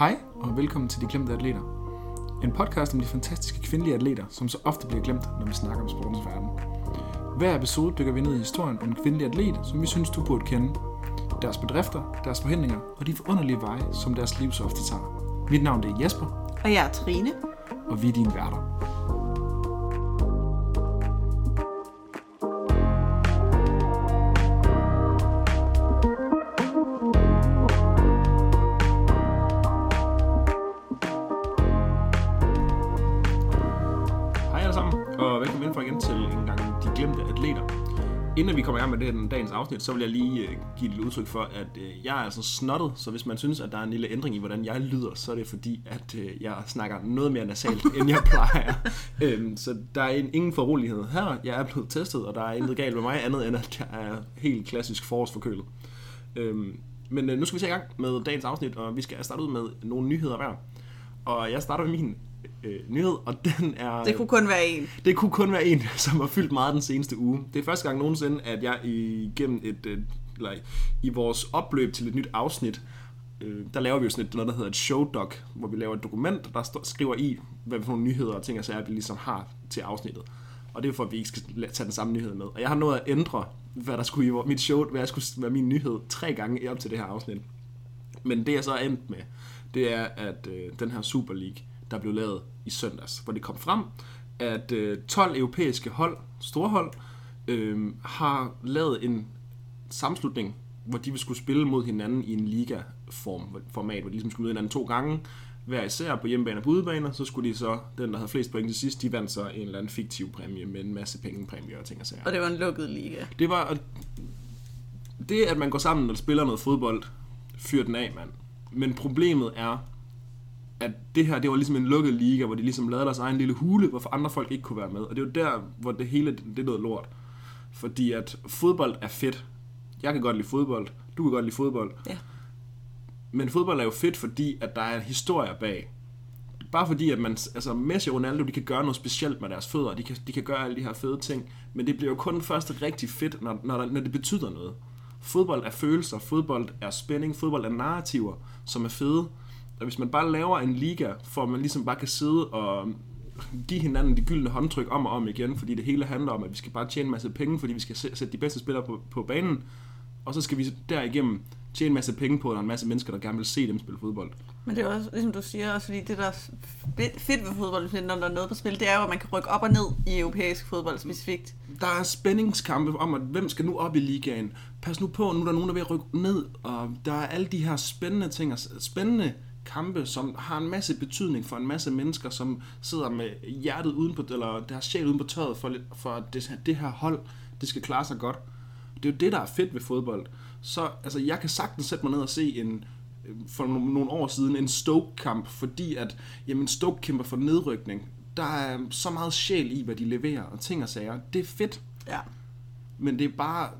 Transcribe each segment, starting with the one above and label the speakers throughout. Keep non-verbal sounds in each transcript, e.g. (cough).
Speaker 1: Hej og velkommen til De Glemte Atleter. En podcast om de fantastiske kvindelige atleter, som så ofte bliver glemt, når vi snakker om sportens verden. Hver episode dykker vi ned i historien om en kvindelig atlet, som vi synes, du burde kende. Deres bedrifter, deres forhindringer og de forunderlige veje, som deres liv så ofte tager. Mit navn det er Jesper,
Speaker 2: Og jeg er Trine.
Speaker 1: og vi er dine værter. Dagens afsnit, så vil jeg lige øh, give et lille udtryk for, at øh, jeg er altså snottet, så hvis man synes, at der er en lille ændring i, hvordan jeg lyder, så er det fordi, at øh, jeg snakker noget mere nasalt, end jeg plejer. (laughs) øhm, så der er en, ingen forurolighed her. Jeg er blevet testet, og der er intet galt med mig, andet end at jeg er helt klassisk forårsforkølet. Øhm, men øh, nu skal vi se i gang med dagens afsnit, og vi skal starte ud med nogle nyheder hver. Og jeg starter med min øh, nyhed, og den er...
Speaker 2: Det kunne kun være en.
Speaker 1: Det kunne kun være en, som har fyldt meget den seneste uge. Det er første gang nogensinde, at jeg igennem et, øh, eller i vores opløb til et nyt afsnit, øh, der laver vi jo sådan et, noget, der hedder et showdoc, hvor vi laver et dokument, der står, skriver i, hvad for nogle nyheder og ting og sager, vi ligesom har til afsnittet. Og det er for, at vi ikke skal tage den samme nyhed med. Og jeg har nået at ændre, hvad der skulle i mit show, hvad jeg skulle være min nyhed tre gange op til det her afsnit. Men det jeg så er endt med, det er, at øh, den her Super League, der blev lavet i søndags, hvor det kom frem, at øh, 12 europæiske hold, store hold, øh, har lavet en sammenslutning, hvor de vil skulle spille mod hinanden i en liga-form, format, hvor de ligesom skulle møde hinanden to gange, hver især på hjemmebane og på udebane, så skulle de så, den der havde flest point til sidst, de vandt så en eller anden fiktiv præmie med en masse pengepræmier og ting og sager.
Speaker 2: Og det var en lukket liga.
Speaker 1: Det var... Det, at man går sammen og spiller noget fodbold, fyrer den af, mand. Men problemet er, at det her, det var ligesom en lukket liga, hvor de ligesom lavede deres egen lille hule, hvor andre folk ikke kunne være med. Og det er jo der, hvor det hele, det er noget lort. Fordi at fodbold er fedt. Jeg kan godt lide fodbold. Du kan godt lide fodbold.
Speaker 2: Ja.
Speaker 1: Men fodbold er jo fedt, fordi at der er en historie bag. Bare fordi, at man, altså Messi og Ronaldo, de kan gøre noget specielt med deres fødder, de kan, de kan gøre alle de her fede ting, men det bliver jo kun først rigtig fedt, når, når, når det betyder noget. Fodbold er følelser, fodbold er spænding, fodbold er narrativer, som er fede. Og hvis man bare laver en liga, for man ligesom bare kan sidde og give hinanden de gyldne håndtryk om og om igen, fordi det hele handler om, at vi skal bare tjene en masse penge, fordi vi skal sæ- sætte de bedste spillere på, på banen, og så skal vi derigennem tjene en masse penge på, at der er en masse mennesker, der gerne vil se dem spille fodbold.
Speaker 2: Men det er også, ligesom du siger, også fordi det der er fedt- fedt ved fodbold, når der er noget på spil, det er jo, at man kan rykke op og ned i europæisk fodbold specifikt.
Speaker 1: Der er spændingskampe om, at hvem skal nu op i ligaen. Pas nu på, nu er der nogen, der er ved at rykke ned, og der er alle de her spændende ting, og spændende kampe, som har en masse betydning for en masse mennesker, som sidder med hjertet uden på, eller deres sjæl uden på tøjet, for, for at det, det her hold, det skal klare sig godt. Det er jo det, der er fedt ved fodbold. Så altså, jeg kan sagtens sætte mig ned og se en, for nogle nogle år siden en Stoke-kamp, fordi at jamen, Stoke kæmper for nedrykning. Der er så meget sjæl i, hvad de leverer, og ting og sager. Det er fedt,
Speaker 2: Ja.
Speaker 1: men det er bare...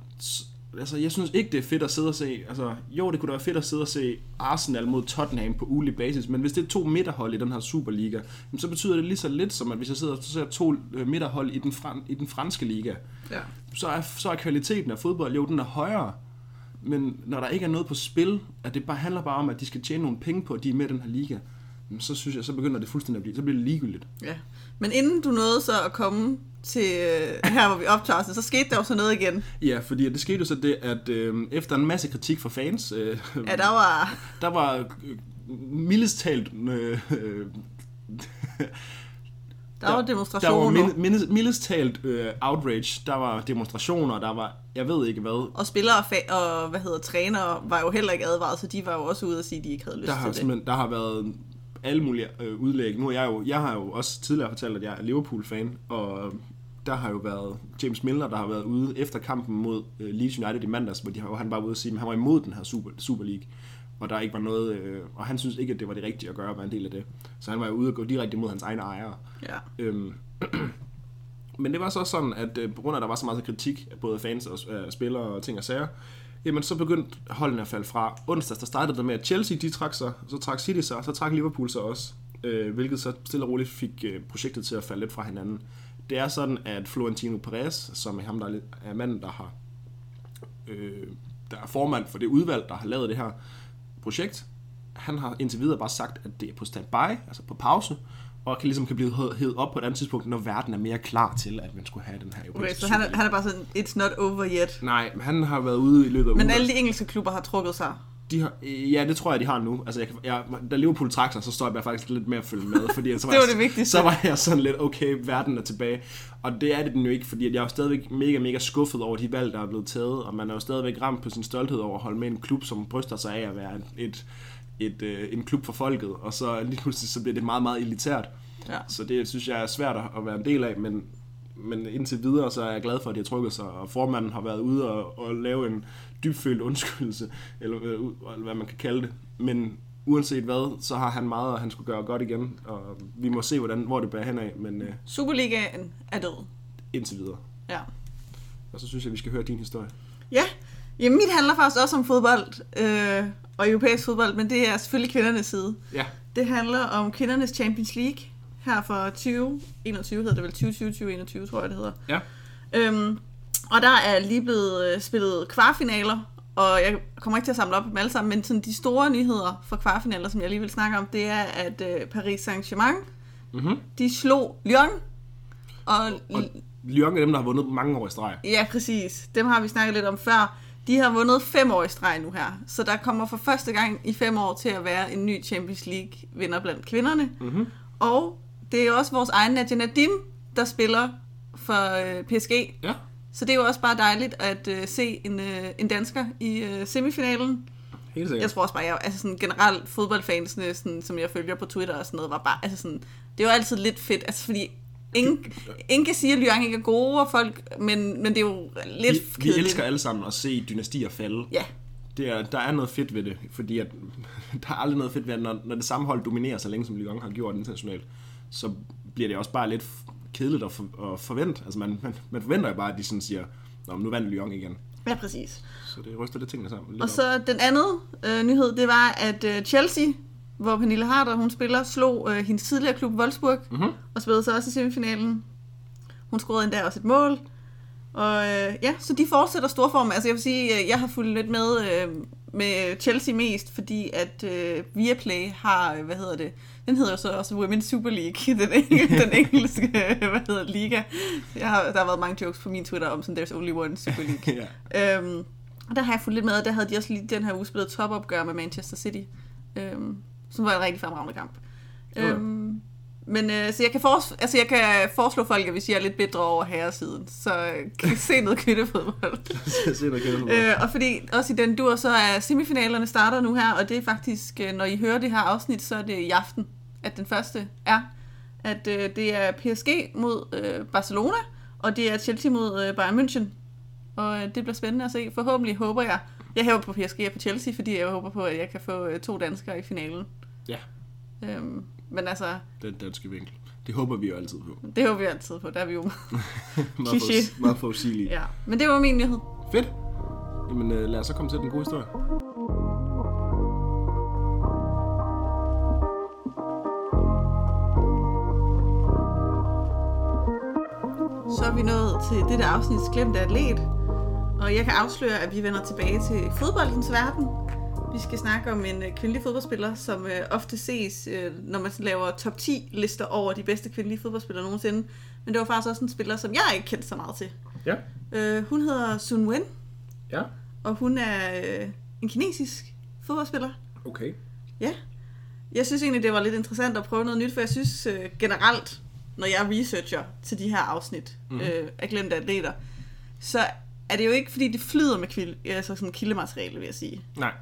Speaker 1: Altså, jeg synes ikke, det er fedt at sidde og se... Altså, jo, det kunne da være fedt at sidde og se Arsenal mod Tottenham på ugenlig basis, men hvis det er to midterhold i den her Superliga, så betyder det lige så lidt, som at hvis jeg sidder og ser to øh, midterhold i den, fran- i den franske liga,
Speaker 2: ja.
Speaker 1: så er, så er kvaliteten af fodbold, jo, den er højere. Men når der ikke er noget på spil, at det bare handler bare om, at de skal tjene nogle penge på, at de er med i den her liga, så synes jeg, så begynder det fuldstændig at blive, så bliver det ligegyldigt.
Speaker 2: ja. Men inden du nåede så at komme til øh, her, hvor vi optager så skete der jo så noget igen.
Speaker 1: Ja, fordi det skete jo så det, at øh, efter en masse kritik fra fans, øh,
Speaker 2: Ja, der var...
Speaker 1: der var øh, mildest talt... Øh, øh,
Speaker 2: Der, var
Speaker 1: der
Speaker 2: demonstrationer.
Speaker 1: var mild- mild- mildest talt øh, outrage, der var demonstrationer, der var, jeg ved ikke hvad,
Speaker 2: Og spillere og, hvad hedder, trænere var jo heller ikke advaret, så de var jo også ude og sige, at de ikke havde lyst
Speaker 1: der har,
Speaker 2: til det.
Speaker 1: der har været alle mulige øh, udlæg. Nu er jeg jo, jeg har jo også tidligere fortalt, at jeg er Liverpool-fan, og der har jo været James Milner, der har været ude efter kampen mod øh, Leeds United i mandags, hvor, de, hvor han bare var ude og sige, at han var imod den her Super, Super League, og der ikke var noget, øh, og han synes ikke, at det var det rigtige at gøre at være en del af det. Så han var jo ude og gå direkte imod hans egne ejere.
Speaker 2: Ja.
Speaker 1: Øhm, (clears throat) men det var så sådan, at øh, på grund af, at der var så meget kritik af både fans og øh, spillere og ting og sager, jamen så begyndte holdene at falde fra. Onsdags der startede det med, at Chelsea de trak sig, så trak City sig, så trak Liverpool sig også. Øh, hvilket så stille og roligt fik øh, projektet til at falde lidt fra hinanden. Det er sådan, at Florentino Perez, som er ham, der er manden, der har øh, der er formand for det udvalg, der har lavet det her projekt, han har indtil videre bare sagt, at det er på standby, altså på pause, og kan ligesom kan blive hævet op på et andet tidspunkt, når verden er mere klar til, at man skulle have den her
Speaker 2: Okay,
Speaker 1: europæiske
Speaker 2: så han er, han er bare sådan, it's not over yet.
Speaker 1: Nej, men han har været ude i løbet af
Speaker 2: Men
Speaker 1: ugen.
Speaker 2: alle de engelske klubber har trukket sig.
Speaker 1: De har, ja, det tror jeg, de har nu. Altså, jeg, jeg, da Liverpool trak sig, så står jeg faktisk lidt mere at følge med. Fordi (laughs) så
Speaker 2: Det var
Speaker 1: jeg,
Speaker 2: det vigtigste.
Speaker 1: Så var jeg sådan lidt, okay, verden er tilbage. Og det er det den jo ikke, fordi jeg er jo stadigvæk mega, mega skuffet over de valg, der er blevet taget. Og man er jo stadigvæk ramt på sin stolthed over at holde med en klub, som bryster sig af at være et, et, øh, en klub for folket. Og så lige pludselig så bliver det meget, meget elitært.
Speaker 2: Ja.
Speaker 1: Så det synes jeg er svært at være en del af, men, men indtil videre så er jeg glad for, at de har trykket sig, og formanden har været ude og, og lave en dybfølt undskyldelse, eller, øh, eller hvad man kan kalde det. Men uanset hvad, så har han meget, at han skulle gøre godt igen, og vi må se, hvordan, hvor det bærer hen af, men øh,
Speaker 2: Superligaen er død.
Speaker 1: indtil videre.
Speaker 2: Ja.
Speaker 1: Og så synes jeg, vi skal høre din historie.
Speaker 2: Ja, Jamen, mit handler faktisk også om fodbold øh, og europæisk fodbold, men det er selvfølgelig kvindernes side.
Speaker 1: Ja,
Speaker 2: Det handler om kvindernes Champions League her for 2021, hedder det vel 2020-2021, tror jeg det hedder.
Speaker 1: ja,
Speaker 2: Øhm, og der er lige blevet øh, spillet kvartfinaler, og jeg kommer ikke til at samle op dem alle sammen, men sådan de store nyheder for kvartfinaler, som jeg lige vil snakke om, det er, at øh, Paris Saint-Germain,
Speaker 1: mm-hmm.
Speaker 2: de slog Lyon, og,
Speaker 1: og Lyon er dem, der har vundet mange år i streg.
Speaker 2: ja, præcis, dem har vi snakket lidt om før. De har vundet fem år i streg nu her, så der kommer for første gang i fem år til at være en ny Champions League vinder blandt kvinderne.
Speaker 1: Mm-hmm.
Speaker 2: Og det er også vores egen Nadia Nadim, der spiller for øh, PSG.
Speaker 1: Ja,
Speaker 2: Så det er jo også bare dejligt at øh, se en, øh, en dansker i øh, semifinalen.
Speaker 1: helt sikkert.
Speaker 2: Jeg tror også bare, jeg, altså sådan generelt fodboldfansene, sådan, som jeg følger på Twitter og sådan noget, var bare, altså sådan, det var altid lidt fedt, altså fordi ingen, ingen kan sige, at Lyon ikke er gode og folk, men, men det er jo lidt
Speaker 1: vi, vi
Speaker 2: kedeligt.
Speaker 1: elsker alle sammen at se dynastier falde.
Speaker 2: Ja,
Speaker 1: Det er, der er noget fedt ved det, fordi at, (laughs) der er aldrig noget fedt ved, at når, når det samme hold dominerer så længe, som Lyon har gjort internationalt, så bliver det også bare lidt kedeligt at, for, at forvente. Altså man, man, man forventer jo bare, at de sådan siger, Nå, nu vandt Lyon igen.
Speaker 2: ja præcis.
Speaker 1: Så det ryster lidt tingene sammen. Lidt
Speaker 2: Og
Speaker 1: op.
Speaker 2: så den anden øh, nyhed, det var, at øh, Chelsea, hvor Pernille Harder, hun spiller, slog øh, hendes tidligere klub Wolfsburg,
Speaker 1: Mhm.
Speaker 2: og spillede så også i semifinalen. Hun scorede endda også et mål. Og øh, ja, så de fortsætter storform. Altså jeg vil sige, øh, jeg har fulgt lidt med øh, med Chelsea mest, fordi at øh, Viaplay har, øh, hvad hedder det, den hedder jo så også Women's Super League, (laughs) den, den engelske, (laughs) hvad hedder liga. Jeg har, der har været mange jokes på min Twitter om sådan, there's only one Super League. (laughs)
Speaker 1: ja.
Speaker 2: Øhm, og der har jeg fulgt lidt med, der havde de også lige den her uge spillet topopgør med Manchester City, øhm, som var en rigtig fremragende kamp.
Speaker 1: Okay.
Speaker 2: Øhm, men øh, så jeg kan, fores- altså, jeg kan foreslå folk, at hvis I er lidt bedre over herresiden, så øh, kan I se noget kvittefodbold.
Speaker 1: Se noget kedeligt.
Speaker 2: øh, og fordi også i den dur, så er semifinalerne starter nu her, og det er faktisk, øh, når I hører det her afsnit, så er det i aften, at den første er, at øh, det er PSG mod øh, Barcelona, og det er Chelsea mod øh, Bayern München. Og øh, det bliver spændende at se. Forhåbentlig håber jeg, jeg hæver på PSG og på Chelsea, fordi jeg håber på, at jeg kan få øh, to danskere i finalen.
Speaker 1: Ja,
Speaker 2: Øhm, men altså,
Speaker 1: den danske vinkel. Det håber vi jo altid på.
Speaker 2: det håber vi altid på. Der er vi jo. (laughs)
Speaker 1: meget, for, meget forudsigelige.
Speaker 2: ja. Men det var min nyhed.
Speaker 1: Fedt. Jamen øh, lad os så komme til den gode historie.
Speaker 2: Så er vi nået til det der afsnit Glemte Atlet. Og jeg kan afsløre, at vi vender tilbage til fodboldens verden. Vi skal snakke om en øh, kvindelig fodboldspiller, som øh, ofte ses, øh, når man laver top 10 lister over de bedste kvindelige fodboldspillere nogensinde. Men det var faktisk også en spiller, som jeg ikke kendte så meget til.
Speaker 1: Ja.
Speaker 2: Øh, hun hedder Sun Wen,
Speaker 1: Ja.
Speaker 2: og hun er øh, en kinesisk fodboldspiller.
Speaker 1: Okay.
Speaker 2: Ja. Jeg synes egentlig, det var lidt interessant at prøve noget nyt, for jeg synes øh, generelt, når jeg researcher til de her afsnit mm. øh, af glemte atleter, så er det jo ikke, fordi det flyder med kvil, altså sådan kildemateriale, vil jeg sige.
Speaker 1: Nej.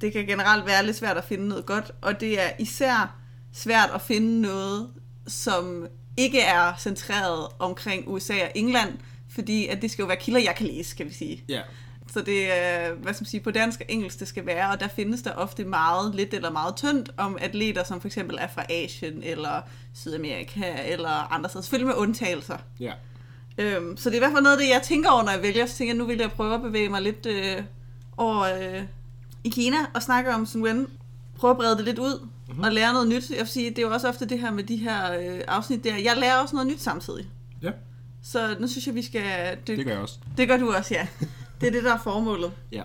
Speaker 2: Det kan generelt være lidt svært at finde noget godt, og det er især svært at finde noget, som ikke er centreret omkring USA og England, fordi at det skal jo være kilder, jeg kan læse, kan vi sige.
Speaker 1: Ja.
Speaker 2: Så det er, hvad skal man sige, på dansk og engelsk det skal være, og der findes der ofte meget lidt eller meget tyndt om atleter, som for eksempel er fra Asien eller Sydamerika eller andre steder. Selvfølgelig med undtagelser.
Speaker 1: Ja.
Speaker 2: Øhm, så det er i hvert fald noget af det, jeg tænker over, når jeg vælger. Så tænker jeg, nu vil jeg prøve at bevæge mig lidt øh, over øh, i Kina og snakke om Sun Wen. Prøve at brede det lidt ud mm-hmm. og lære noget nyt. Jeg vil sige, det er jo også ofte det her med de her øh, afsnit der. Jeg lærer også noget nyt samtidig.
Speaker 1: Ja.
Speaker 2: Så nu synes jeg, vi skal dykke
Speaker 1: Det gør jeg også.
Speaker 2: det gør du også, ja. Det er det, der er formålet.
Speaker 1: Ja.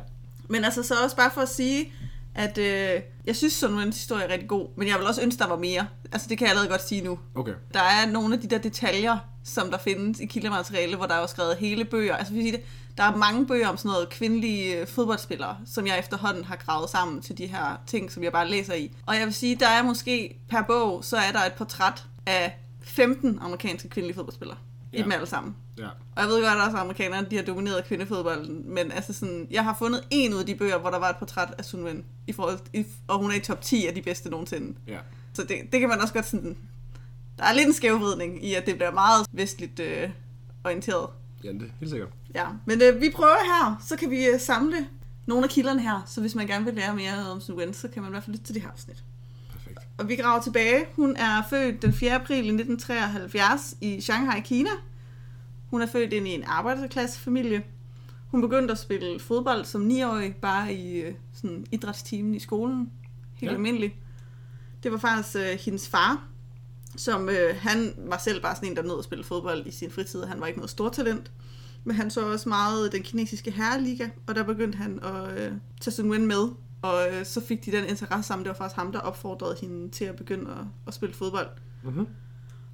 Speaker 2: Men altså så også bare for at sige, at øh, jeg synes, sådan en historie er rigtig god, men jeg vil også ønske, der var mere. Altså, det kan jeg allerede godt sige nu.
Speaker 1: Okay.
Speaker 2: Der er nogle af de der detaljer, som der findes i kildemateriale, hvor der er jo skrevet hele bøger. Altså, vil sige det, der er mange bøger om sådan noget kvindelige øh, fodboldspillere, som jeg efterhånden har gravet sammen til de her ting, som jeg bare læser i. Og jeg vil sige, der er måske per bog, så er der et portræt af 15 amerikanske kvindelige fodboldspillere. I
Speaker 1: Ja.
Speaker 2: dem alle sammen.
Speaker 1: Ja.
Speaker 2: Og jeg ved godt, at også amerikanerne de har domineret kvindefodbolden, men altså sådan, jeg har fundet en ud af de bøger, hvor der var et portræt af Sun Wen, i forhold, i, og hun er i top 10 af de bedste nogensinde.
Speaker 1: Ja.
Speaker 2: Så det, det kan man også godt sådan... Der er lidt en skævvridning i, at det bliver meget vestligt øh, orienteret.
Speaker 1: Ja, det er helt sikkert.
Speaker 2: Ja, men øh, vi prøver her, så kan vi øh, samle nogle af kilderne her, så hvis man gerne vil lære mere om Sun Wen, så kan man i hvert fald lytte til det her afsnit. Og vi graver tilbage. Hun er født den 4. april i 1973 i Shanghai, Kina. Hun er født ind i en arbejderklassefamilie. Hun begyndte at spille fodbold som 9-årig, bare i øh, sådan idrætstimen i skolen. Helt
Speaker 1: Ja.
Speaker 2: ja. almindeligt. Det var faktisk øh, hendes far, som øh, han var selv bare sådan en, der nød at spille fodbold i sin fritid. Han var ikke noget stort talent. Men han så også meget den kinesiske herreliga, og der begyndte han at øh, tage Sun Wen med. Og øh, så fik de den interesse sammen. Det var faktisk ham, der opfordrede hende til at begynde at, at spille fodbold.
Speaker 1: Mm-hmm.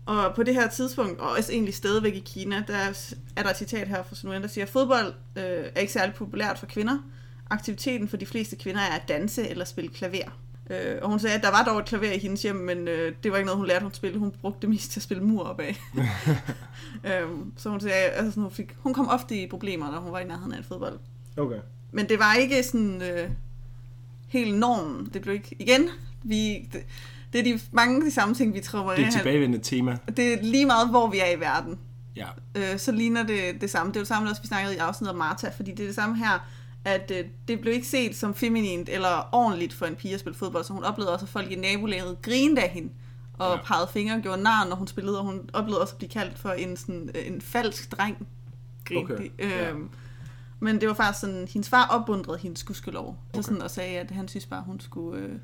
Speaker 2: Og på det her tidspunkt, og også egentlig stadigvæk i Kina, der er er der et citat her fra Sun Wen, der siger, fodbold øh, er ikke særlig populært for kvinder. Aktiviteten for de fleste kvinder er at danse eller spille klaver. Øh, og hun sagde, at der var dog et klaver i hendes hjem, men øh, det var ikke noget, hun lærte, hun spille. Hun brugte det mest til at spille mur op af. (laughs) øhm, så hun sagde, altså, sådan, hun, fik, hun kom ofte i problemer, når hun var i nærheden af en fodbold.
Speaker 1: Okay.
Speaker 2: Men det var ikke sådan øh, helt normen. Det blev ikke... Igen, vi, det, det er de, mange af de samme ting, vi tror
Speaker 1: Det er et tilbagevendende tema.
Speaker 2: Det er lige meget, hvor vi er i verden.
Speaker 1: Ja.
Speaker 2: Øh, så ligner det det samme. Det er jo det samme, også vi snakkede i afsnittet om Martha, fordi det er det samme her, at øh, det blev ikke set som feminint eller ordentligt for en pige at spille fodbold, så hun oplevede også, at folk i nabolaget grinede af hende og
Speaker 1: Ja.
Speaker 2: pegede fingre og gjorde nar, når hun spillede, og hun oplevede også at blive kaldt for en, sådan, øh, en falsk dreng. Grinte
Speaker 1: Okay,
Speaker 2: de.
Speaker 1: ja.
Speaker 2: Men det var faktisk sådan, hendes far opmuntrede hendes gudskelov, okay.
Speaker 1: Okay.
Speaker 2: så sådan, og sagde, at han synes bare, hun skulle, øh,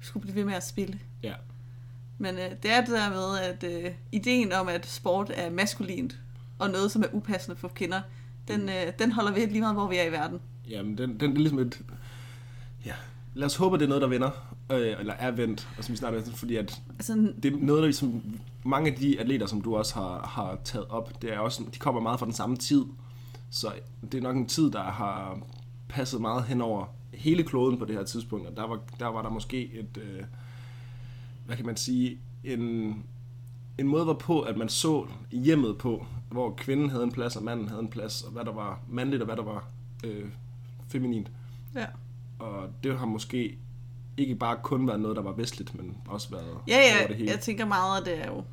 Speaker 2: skulle blive ved med at spille.
Speaker 1: Ja.
Speaker 2: Men øh, det er det der med, at øh, ideen om, at sport er maskulint, og noget, som er upassende for kvinder, den, øh, den holder ved lige meget, hvor vi er i verden.
Speaker 1: Jamen, den, den er ligesom et... Ja. Lad os håbe, at det er noget, der vender. Øh, eller er vendt, og som vi snakker om, fordi at
Speaker 2: Altså,
Speaker 1: det er noget, der ligesom, mange af de atleter, som du også har, har taget op, det er også, de kommer meget fra den samme tid. Så det er nok en tid, der har passet meget hen over hele kloden på det her tidspunkt, og der var der, var der måske et, øh, hvad kan man sige, en, en måde var på, at man så hjemmet på, hvor kvinden havde en plads, og manden havde en plads, og hvad der var mandligt, og hvad der var øh, feminint.
Speaker 2: ja.
Speaker 1: Og det har måske ikke bare kun været noget, der var vestligt, men også været
Speaker 2: Ja,
Speaker 1: over
Speaker 2: ja,
Speaker 1: det hele.
Speaker 2: jeg tænker meget, at det er jo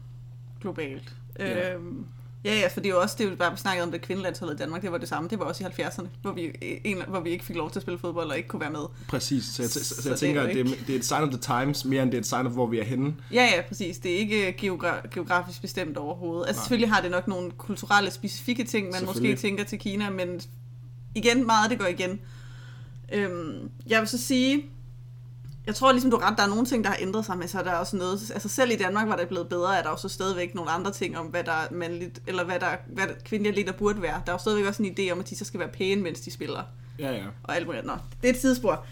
Speaker 2: globalt.
Speaker 1: Ja.
Speaker 2: Øhm, ja, ja, for det er jo også, det er jo bare, vi snakkede om det kvindelandsholdet i Danmark, det var det samme, det var også i 70'erne, hvor vi, en, hvor vi ikke fik lov til at spille fodbold og ikke kunne være med.
Speaker 1: Præcis, så jeg, så, så,
Speaker 2: Så
Speaker 1: jeg
Speaker 2: er
Speaker 1: tænker, at det er, det er et sign of the times, mere end det er et sign of, hvor vi er henne.
Speaker 2: Ja, ja, præcis. Det er ikke geogra- geografisk bestemt overhovedet. Altså
Speaker 1: Nej.
Speaker 2: selvfølgelig har det nok nogle kulturelle, specifikke ting, man måske tænker til Kina, men igen, meget det går igen. Øhm, jeg vil så sige, jeg tror ligesom du ret, der er nogle ting, der har ændret sig, men så er der også noget, altså selv i Danmark var det blevet bedre, at der er jo så stadigvæk nogle andre ting om, hvad der er mandligt, eller hvad der, hvad kvindelige atleter burde være. Der er jo stadigvæk også en idé om, at de så skal være pæne, mens de spiller
Speaker 1: Ja, ja.
Speaker 2: og alt muligt. Nå, det er et sidespor.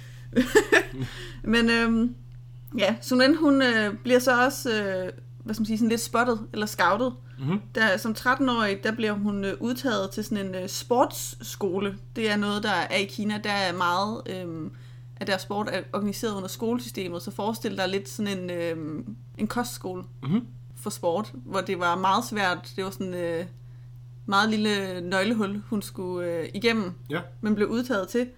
Speaker 2: (laughs) Men øhm, ja, Sunen, hun øh, bliver så også, øh, hvad skal man sige, sådan lidt spottet, eller scoutet.
Speaker 1: Mm-hmm.
Speaker 2: Der, som 13-årig, der bliver hun øh, udtaget til sådan en øh, sportsskole. Det er noget, der er i Kina. Der er meget øh, af deres sport er organiseret under skolesystemet. Så forestil dig lidt sådan en, øh, en kostskole
Speaker 1: Mm-hmm.
Speaker 2: for sport, hvor det var meget svært. Det var sådan øh, meget lille nøglehul, hun skulle øh, igennem
Speaker 1: Ja.
Speaker 2: men blev udtaget til.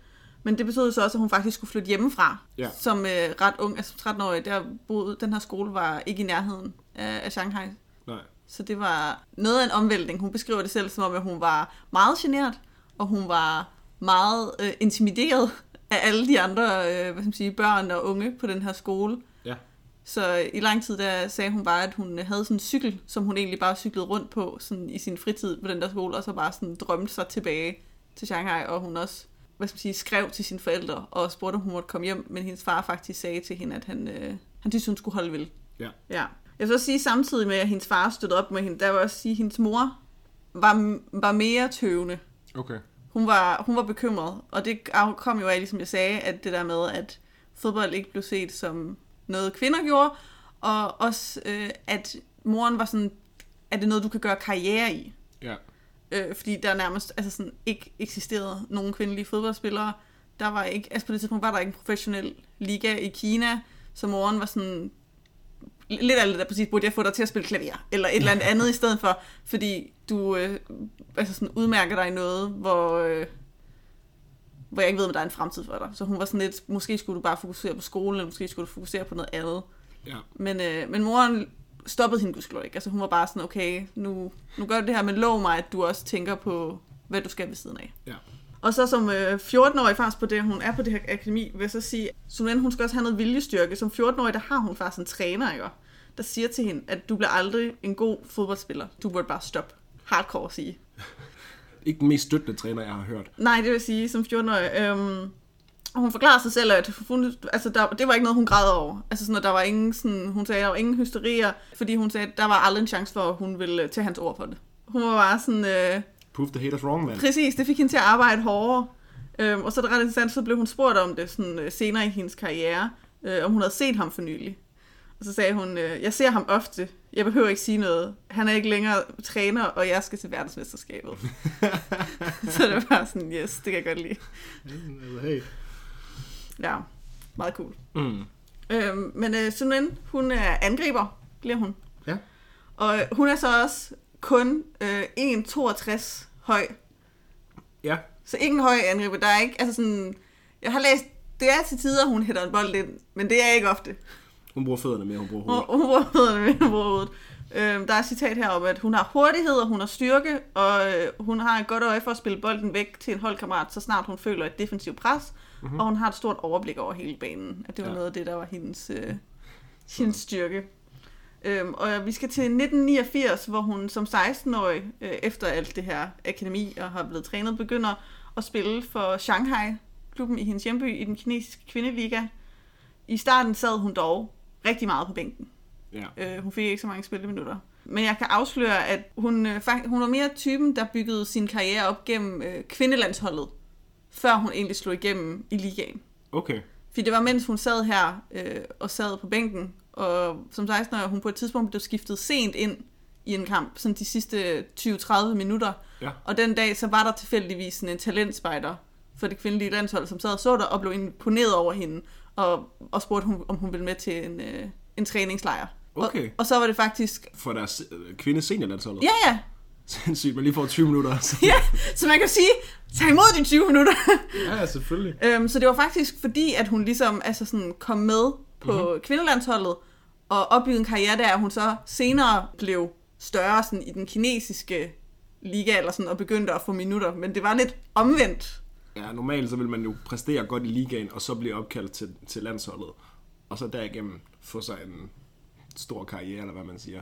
Speaker 2: Men det betød så også, at hun faktisk skulle flytte hjemmefra.
Speaker 1: Ja.
Speaker 2: Som øh, ret ung, altså 13-årig, der boede, den her skole var ikke i nærheden af, af Shanghai.
Speaker 1: Nej.
Speaker 2: Så det var noget af en omvæltning. Hun beskriver det selv som om, at hun var meget genert, og hun var meget øh, intimideret af alle de andre øh, hvad skal man sige, børn og unge på den her skole.
Speaker 1: Ja.
Speaker 2: Så øh, i lang tid der sagde hun bare, at hun havde sådan en cykel, som hun egentlig bare cyklede rundt på sådan i sin fritid på den der skole, og så bare sådan drømte sig tilbage til Shanghai, og hun også hvad skal man sige, skrev til sine forældre og spurgte, om hun måtte komme hjem, men hendes far faktisk sagde til hende, at han, øh, han synes, hun skulle holde ved.
Speaker 1: Ja.
Speaker 2: Ja. Jeg vil så sige samtidig med, at hendes far støttede op med hende, der vil jeg også sige, at hendes mor var, var mere tøvende.
Speaker 1: Okay.
Speaker 2: Hun var, hun var bekymret, og det kom jo af, ligesom jeg sagde, at det der med, at fodbold ikke blev set som noget kvinder gjorde, og også øh, at moren var sådan, er det noget, du kan gøre karriere i?
Speaker 1: Ja.
Speaker 2: Øh, fordi der nærmest altså sådan, ikke eksisterede nogen kvindelige fodboldspillere. Der var ikke, altså på det tidspunkt var der ikke en professionel liga i Kina, så moren var sådan, lidt af det der præcis, burde jeg få dig til at spille klaver, eller et eller andet andet i stedet for, fordi du øh, altså sådan udmærker dig i noget, hvor, øh, hvor jeg ikke ved, om der er en fremtid for dig. Så hun var sådan lidt, måske skulle du bare fokusere på skolen, eller måske skulle du fokusere på noget andet.
Speaker 1: Ja.
Speaker 2: Men, øh, men moren stoppede hende gudskelov ikke. Altså hun var bare sådan, okay, nu, nu gør du det her, men lov mig, at du også tænker på, hvad du skal ved siden af.
Speaker 1: Ja.
Speaker 2: Og så som øh, 14-årig faktisk på det, hun er på det her akademi, vil jeg så sige, Sunen, hun skal også have noget viljestyrke. Som 14-årig, der har hun faktisk en træner, ikke? der siger til hende, at du bliver aldrig en god fodboldspiller. Du burde bare stoppe. Hardcore at sige. (laughs)
Speaker 1: Ikke den mest støttende træner, jeg har hørt.
Speaker 2: Nej, det vil sige, som 14-årig. Øhm, og hun forklarer sig selv, at hun, altså der, det var ikke noget, hun græd over. Altså sådan, at der var ingen, sådan, hun sagde, der var ingen hysterier, fordi hun sagde, at der var aldrig en chance for, at hun ville tage hans ord for det. Hun var bare sådan... Øh,
Speaker 1: Proof the haters wrong, man.
Speaker 2: Præcis, det fik hende til at arbejde hårdere. Øhm, og så er det ret interessant, så blev hun spurgt om det sådan, øh, senere i hendes karriere, øh, om hun havde set ham for nylig. Og så sagde hun, øh, jeg ser ham ofte, jeg behøver ikke sige noget. Han er ikke længere træner, og jeg skal til verdensmesterskabet. (laughs) så det var bare sådan, yes, det kan jeg godt lide.
Speaker 1: hey.
Speaker 2: Ja, meget cool.
Speaker 1: Mm.
Speaker 2: Øhm, men øh, Sunen, hun er angriber, bliver hun.
Speaker 1: Ja.
Speaker 2: Og øh, hun er så også kun øh, 1,62 høj.
Speaker 1: Ja.
Speaker 2: Så ikke en høj angriber. Der er ikke, altså sådan, jeg har læst, det er til tider, hun hætter en bold ind, men det er ikke ofte.
Speaker 1: Hun bruger fødderne mere, hun bruger
Speaker 2: Hun,
Speaker 1: hovedet.
Speaker 2: hun bruger fødderne mere, hun bruger hovedet. Øhm, der er et citat her om, at hun har hurtighed, og hun har styrke, og øh, hun har et godt øje for at spille bolden væk til en holdkammerat, så snart hun føler et defensivt pres, mm-hmm. og hun har et stort overblik over hele banen. At det var
Speaker 1: Ja.
Speaker 2: noget af det, der var hendes, øh, hendes styrke. Øhm, og vi skal til 1989, hvor hun som 16-årig, øh, efter alt det her akademi og har blevet trænet, begynder at spille for Shanghai, klubben i hendes hjemby i den kinesiske kvindeliga. I starten sad hun dog rigtig meget på bænken.
Speaker 1: Ja.
Speaker 2: Øh, hun fik ikke så mange spilleminutter. Men jeg kan afsløre, at hun, øh, hun var mere typen, der byggede sin karriere op gennem øh, kvindelandsholdet, før hun egentlig slog igennem i ligaen.
Speaker 1: Okay.
Speaker 2: For det var mens hun sad her øh, og sad på bænken, og som 16 år hun på et tidspunkt blev skiftet sent ind i en kamp, sådan de sidste 20-30 minutter.
Speaker 1: Ja.
Speaker 2: Og den dag, så var der tilfældigvis sådan en talentspejder for det kvindelige landshold, som sad og så der og blev imponeret over hende, og, og spurgte, hun, om hun ville med til en, øh, en træningslejr.
Speaker 1: Okay.
Speaker 2: Og, og så var det faktisk...
Speaker 1: For deres øh, kvinde seniorlandsholdet.
Speaker 2: Ja, ja,
Speaker 1: Sindssygt, man lige får 20 minutter. Så. (laughs)
Speaker 2: ja, så man kan sige, tag imod de 20 minutter.
Speaker 1: ja, ja, selvfølgelig.
Speaker 2: øhm, så det var faktisk fordi, at hun ligesom altså sådan, kom med på mm-hmm. kvindelandsholdet, og opbyggede en karriere der, hun så senere blev større sådan, i den kinesiske liga, eller sådan, og begyndte at få minutter. Men det var lidt omvendt.
Speaker 1: Ja, normalt så vil man jo præstere godt i ligaen, og så blive opkaldt til, til landsholdet. Og så derigennem få sig en stor karriere, eller hvad man siger.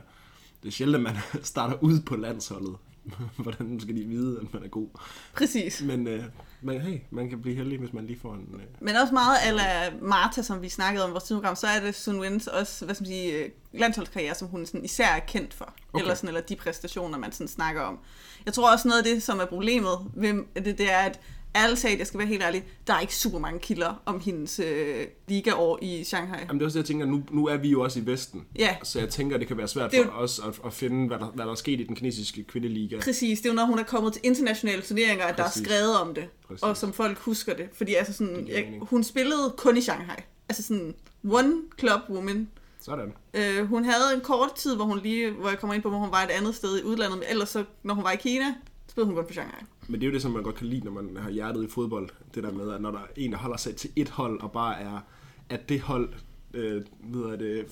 Speaker 1: Det er sjældent, at man (laughs) starter ud på landsholdet. (laughs) Hvordan skal de vide, at man er god?
Speaker 2: Præcis.
Speaker 1: Men øh, man, hey, man kan blive heldig, hvis man lige får en... Øh,
Speaker 2: Men også meget af Marta, som vi snakkede om i vores program, så er det Sun Wins også, hvad skal man sige, øh, landsholdskarriere, som hun sådan især er kendt for. Okay. Eller, sådan, eller de præstationer, man sådan snakker om. Jeg tror også noget af det, som er problemet ved det, det er, at ærligt talt, jeg skal være helt ærlig, der er ikke super mange kilder om hendes øh, ligaår i Shanghai.
Speaker 1: Jamen det er også det, jeg tænker, nu, nu er vi jo også i Vesten.
Speaker 2: Ja.
Speaker 1: Så jeg tænker, det kan være svært
Speaker 2: Det
Speaker 1: for os at, at finde, hvad der, hvad der er sket i den kinesiske kvindeliga.
Speaker 2: Præcis, det er jo når hun er kommet til internationale turneringer, at der er skrevet om det,
Speaker 1: Præcis.
Speaker 2: og som folk husker det. Fordi altså sådan, jeg, hun spillede kun i Shanghai. Altså sådan, one club woman.
Speaker 1: Sådan.
Speaker 2: Øh, hun havde en kort tid, hvor hun lige, hvor jeg kommer ind på, hvor hun var et andet sted i udlandet, men ellers så, når hun var i Kina, spillede hun kun for Shanghai.
Speaker 1: Men det er jo det, som man godt kan lide, når man har hjertet i fodbold. Det der med, at når der er en, der holder sig til et hold, og bare er, at det hold, øh, ved jeg det,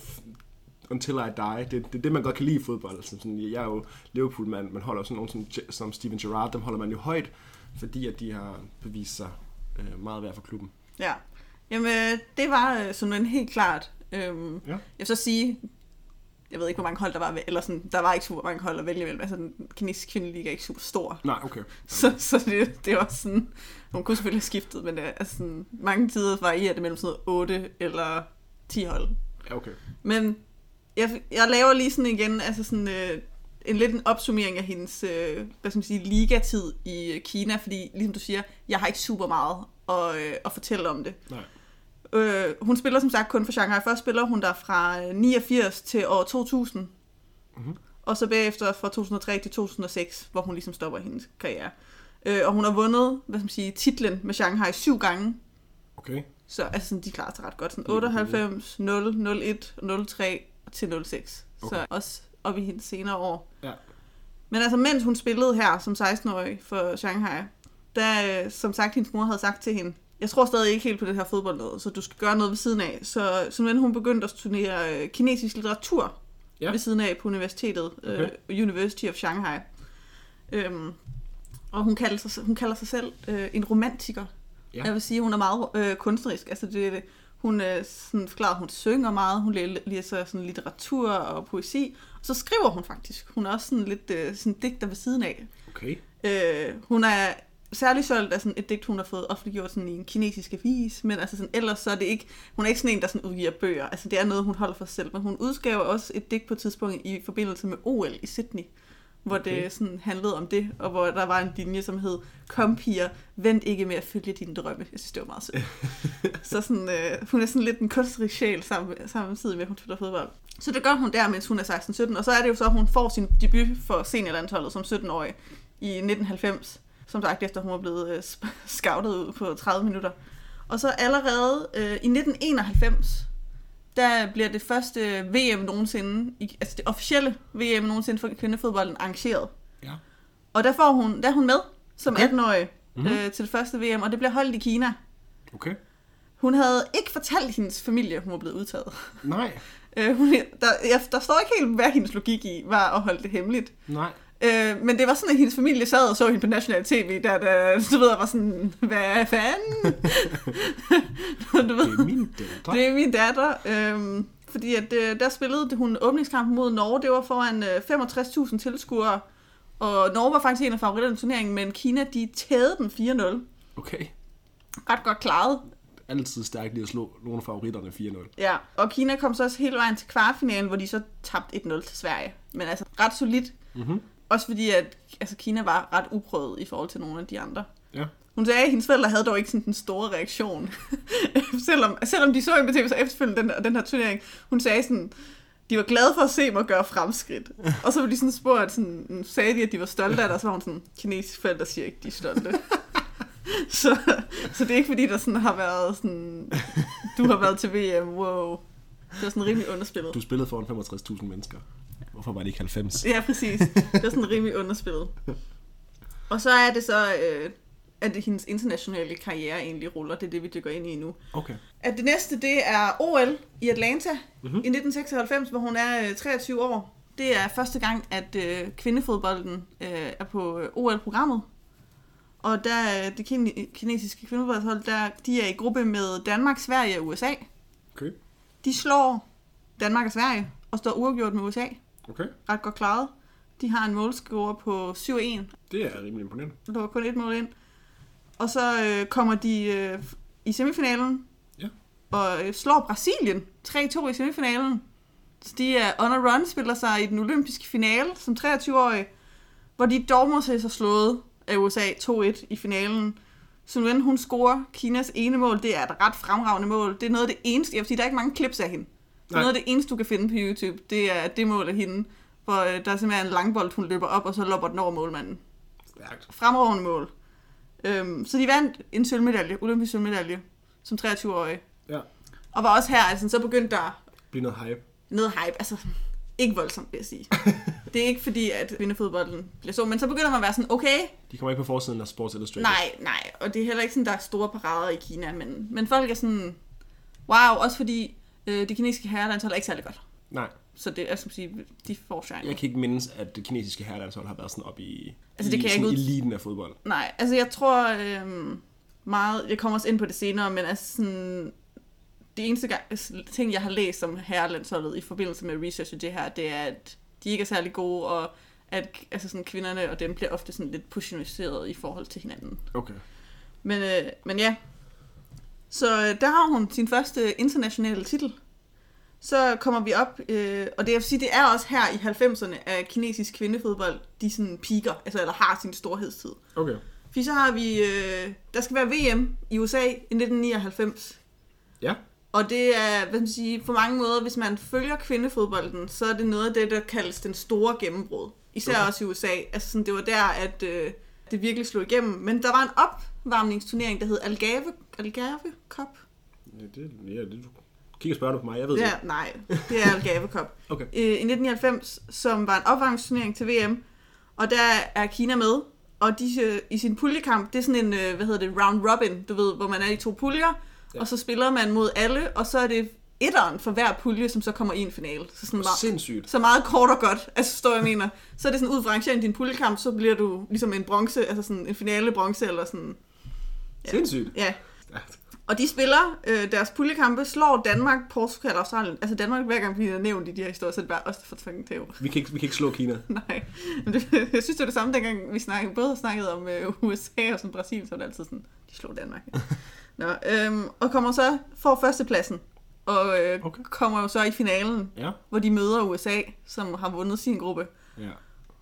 Speaker 1: until I die, det, det er det, man godt kan lide i fodbold. Altså, sådan, jeg er jo Liverpool-mand, man holder sådan nogen som, som Steven Gerrard, dem holder man jo højt, fordi at de har bevist sig øh, meget værd for klubben.
Speaker 2: Ja. Jamen, øh, det var øh, sådan helt klart. Øhm,
Speaker 1: Ja.
Speaker 2: Jeg vil så sige, jeg ved ikke, hvor mange hold der var, eller sådan, der var ikke super mange hold at vælge imellem. Altså, den kinesiske kvindeliga er ikke super stor.
Speaker 1: Nej, okay.
Speaker 2: Så, så det, det var sådan, hun kunne selvfølgelig have skiftet, men det, er altså sådan, mange tider varierer det mellem sådan noget 8 eller 10 hold.
Speaker 1: Ja, okay.
Speaker 2: Men jeg, jeg laver lige sådan igen, altså sådan øh, en lidt en opsummering af hendes, øh, hvad skal man sige, ligatid i øh, Kina, fordi ligesom du siger, jeg har ikke super meget at, øh, at fortælle om det.
Speaker 1: Nej.
Speaker 2: Øh, hun spiller som sagt kun for Shanghai. Først spiller hun der fra øh, 89 til år 2000.
Speaker 1: Mhm.
Speaker 2: Og så bagefter fra 2003 til 2006, hvor hun ligesom stopper hendes karriere. Øh, og hun har vundet, hvad skal man sige, titlen med Shanghai syv gange.
Speaker 1: Okay.
Speaker 2: Så altså, sådan, de klarer sig ret godt. Sådan
Speaker 1: Det er
Speaker 2: 98, 0, 01, 03 til 06. Okay.
Speaker 1: Okay.
Speaker 2: Så også op i hendes senere år.
Speaker 1: Ja.
Speaker 2: Men altså, mens hun spillede her som 16-årig for Shanghai, der, øh, som sagt, hendes mor havde sagt til hende, jeg tror stadig ikke helt på det her fodbold noget, så du skal gøre noget ved siden af. Så simpelthen hun begyndte at studere øh, kinesisk litteratur
Speaker 1: Ja.
Speaker 2: ved siden af på universitetet,
Speaker 1: Okay.
Speaker 2: øh, University of Shanghai. Øhm, og hun kalder sig, hun kalder sig selv øh, en romantiker.
Speaker 1: Ja.
Speaker 2: Jeg vil sige, hun er meget øh, kunstnerisk. Altså det, hun øh, sådan forklarer, hun synger meget, hun læ- læser sådan litteratur og poesi. Og så skriver hun faktisk. Hun er også sådan lidt øh, sådan digter ved siden af.
Speaker 1: Okay.
Speaker 2: Øh, hun er særlig solgt af sådan et digt, hun har fået offentliggjort sådan i en kinesisk avis, men altså sådan, ellers så er det ikke, hun er ikke sådan en, der sådan udgiver bøger, altså det er noget, hun holder for sig selv, men hun udgav også et digt på et tidspunkt i forbindelse med OL i Sydney, hvor. Okay. det sådan handlede om det, og hvor der var en linje, som hed, kom piger, vent ikke med at følge dine drømme. Jeg synes, det var meget sødt. (laughs) så sådan, øh, hun er sådan lidt en kunstnerisk sjæl sammen, samtidig med, at hun spiller fodbold. Så det gør hun der, mens hun er 16-17, og så er det jo så, at hun får sin debut for seniorlandsholdet som 17-årig i 1990. Som sagt, efter hun var blevet øh, scoutet ud på 30 minutter. Og så allerede øh, i 1991, der bliver det første VM nogensinde, altså det officielle VM nogensinde for kvindefodbolden arrangeret.
Speaker 1: Ja.
Speaker 2: Og der, får hun, der er hun med som
Speaker 1: Okay.
Speaker 2: 18-årig
Speaker 1: Mhm.
Speaker 2: øh, til det første VM, og det bliver holdt i Kina.
Speaker 1: Okay.
Speaker 2: Hun havde ikke fortalt hendes familie, hun var blevet udtaget.
Speaker 1: Nej.
Speaker 2: Øh, hun, der, ja, der står ikke helt, hvad hendes logik i var at holde det hemmeligt.
Speaker 1: Nej.
Speaker 2: Øh, men det var sådan, at hendes familie sad og så hende på national tv, der, der du ved, var sådan, hvad fanden? (laughs) du ved,
Speaker 1: Det er min datter.
Speaker 2: det er min datter. Øhm, fordi at, øh, der spillede hun åbningskampen mod Norge. Det var foran øh, 65.000 tilskuere. Og Norge var faktisk en af favoritterne i turneringen, men Kina, de tædede dem 4-0.
Speaker 1: Okay.
Speaker 2: Ret godt klaret.
Speaker 1: Altid stærkt lige at slå nogle af favoritterne 4-0.
Speaker 2: Ja, og Kina kom så også hele vejen til kvartfinalen, hvor de så tabte 1-0 til Sverige. Men altså ret solidt.
Speaker 1: Mhm.
Speaker 2: Også fordi, at altså, Kina var ret uprøvet i forhold til nogle af de andre.
Speaker 1: Ja.
Speaker 2: Hun sagde, at hendes forældre havde dog ikke sådan den store reaktion. (laughs) selvom, selvom de så hende på tv, så efterfølgende den, den her turnering. Hun sagde sådan, de var glade for at se mig gøre fremskridt. (laughs) Og så blev de sådan spurgt, sådan, sagde de, at de var stolte af det, og så var hun sådan, kinesiske forældre siger ikke, de er stolte. (laughs) så, så det er ikke fordi, der sådan har været sådan, du har været til VM, wow. Det var sådan rimelig underspillet.
Speaker 1: Du spillede foran 65.000 mennesker. Hvorfor var det ikke 90?
Speaker 2: Ja, præcis. Det var sådan rimelig underspillet. Og så er det så, øh, at det hendes internationale karriere egentlig ruller. Det er det, vi dykker ind i nu.
Speaker 1: Okay.
Speaker 2: At det næste, det er OL i Atlanta
Speaker 1: Mhm.
Speaker 2: mm-hmm. i 1996, hvor hun er øh, 23 år. Det er første gang, at øh, kvindefodbolden øh, er på øh, OL-programmet. Og der er det kin- kinesiske kvindefodboldhold, der, de er i gruppe med Danmark, Sverige og USA.
Speaker 1: Okay.
Speaker 2: De slår Danmark og Sverige og står uafgjort med USA.
Speaker 1: Okay.
Speaker 2: Ret godt klaret. De har en målscore på 7-1,
Speaker 1: Det er rimelig imponerende.
Speaker 2: der var kun et mål ind. Og så øh, kommer de øh, i semifinalen
Speaker 1: Ja.
Speaker 2: og øh, slår Brasilien 3-2 i semifinalen. Så de er on a run, spiller sig i den olympiske finale som 23-årige, hvor de dog må se sig slået af USA 2-1 i finalen. Så ven, hun scorer Kinas ene mål. Det er et ret fremragende mål. Det er noget af det eneste, jeg vil sige, der er ikke mange clips af hende.
Speaker 1: Nej.
Speaker 2: noget af det eneste, du kan finde på YouTube. Det er det mål af hende, hvor øh, der er simpelthen en langbold, hun løber op, og så lopper den over målmanden
Speaker 1: Stærkt.
Speaker 2: fremragende mål. Øhm, så de vandt en sølvmedalje, olympisk sølvmedalje, som 23-årige.
Speaker 1: Ja.
Speaker 2: Og var også her, altså så begyndte der
Speaker 1: Bliv noget hype.
Speaker 2: noget hype, altså ikke voldsomt, vil jeg sige. (laughs) det er ikke fordi, at kvindefodbolden bliver så, men så begynder man at være sådan, okay,
Speaker 1: De kommer ikke på forsiden af Sports Illustrated.
Speaker 2: nej, nej, og det er heller ikke sådan, der er store parader i Kina, men, men folk er sådan, wow, også fordi øh, det kinesiske herrelandshold er ikke særlig godt.
Speaker 1: Nej.
Speaker 2: Så det er som sige, de får shine.
Speaker 1: Jeg kan ikke mindes, at det kinesiske herrelandshold har været sådan op i,
Speaker 2: Altså, det
Speaker 1: i
Speaker 2: kan jeg
Speaker 1: sådan
Speaker 2: ikke ud-
Speaker 1: eliten af fodbold.
Speaker 2: Nej, altså jeg tror øhm, meget, jeg kommer også ind på det senere, men altså sådan, det eneste gang, ting, jeg har læst om herrelandsholdet i forbindelse med research det her, det er, at de ikke er særlig gode, og at altså sådan, kvinderne og dem bliver ofte sådan lidt positioniseret i forhold til hinanden.
Speaker 1: Okay.
Speaker 2: Men, øh, men ja, så øh, der har hun sin første internationale titel. Så kommer vi op, øh, og det, jeg vil sige, det er også her i 90'erne, at kinesisk kvindefodbold, de sådan piker, altså eller har sin storhedstid.
Speaker 1: Okay.
Speaker 2: Fordi så har vi, øh, der skal være VM i USA i 1999.
Speaker 1: Ja.
Speaker 2: Og det er, hvad man sige, på mange måder, hvis man følger kvindefodbolden, så er det noget af det, der kaldes den store gennembrud. Især
Speaker 1: okay.
Speaker 2: også i USA. Altså sådan, det var der, at øh, det virkelig slog igennem. Men der var en opvarmningsturnering, der hed Algarve, Algarve Cup.
Speaker 1: Ja, det, ja, det, du kigger spørgende på mig, jeg ved
Speaker 2: Ja,
Speaker 1: det.
Speaker 2: nej, det er Algarve Cup. (laughs)
Speaker 1: Okay.
Speaker 2: Øh, I 1990, som var en opvarmningsturnering til VM. Og der er Kina med. Og de, øh, i sin puljekamp, det er sådan en, øh, hvad hedder det, round robin, du ved, hvor man er i to puljer.
Speaker 1: Ja.
Speaker 2: Og så spiller man mod alle, og så er det etteren for hver pulje, som så kommer i en finale. Så, sådan meget,
Speaker 1: Sindssygt.
Speaker 2: så meget kort og godt, altså står jeg mener. Så er det sådan ud fra rangeringen i din puljekamp, så bliver du ligesom en bronze, altså sådan en finale bronze, eller sådan, Ja.
Speaker 1: Sindssygt.
Speaker 2: ja. Og de spiller øh, deres puljekampe, slår Danmark, Portugal og Australien. Altså Danmark, hver gang vi er nævnt i de her historier, så er det bare os, der får fucking tæv.
Speaker 1: Vi kan, ikke, vi kan ikke slå Kina.
Speaker 2: Nej, men det, (laughs) jeg synes, det var det samme, dengang vi snakkede, både snakkede om øh, USA og sådan Brasilien, så var det altid sådan, de slog Danmark. (laughs) Nå, øhm, og kommer så, får førstepladsen, og øh,
Speaker 1: Okay.
Speaker 2: okay. kommer jo så i finalen,
Speaker 1: Ja.
Speaker 2: hvor de møder USA, som har vundet sin gruppe.
Speaker 1: Ja.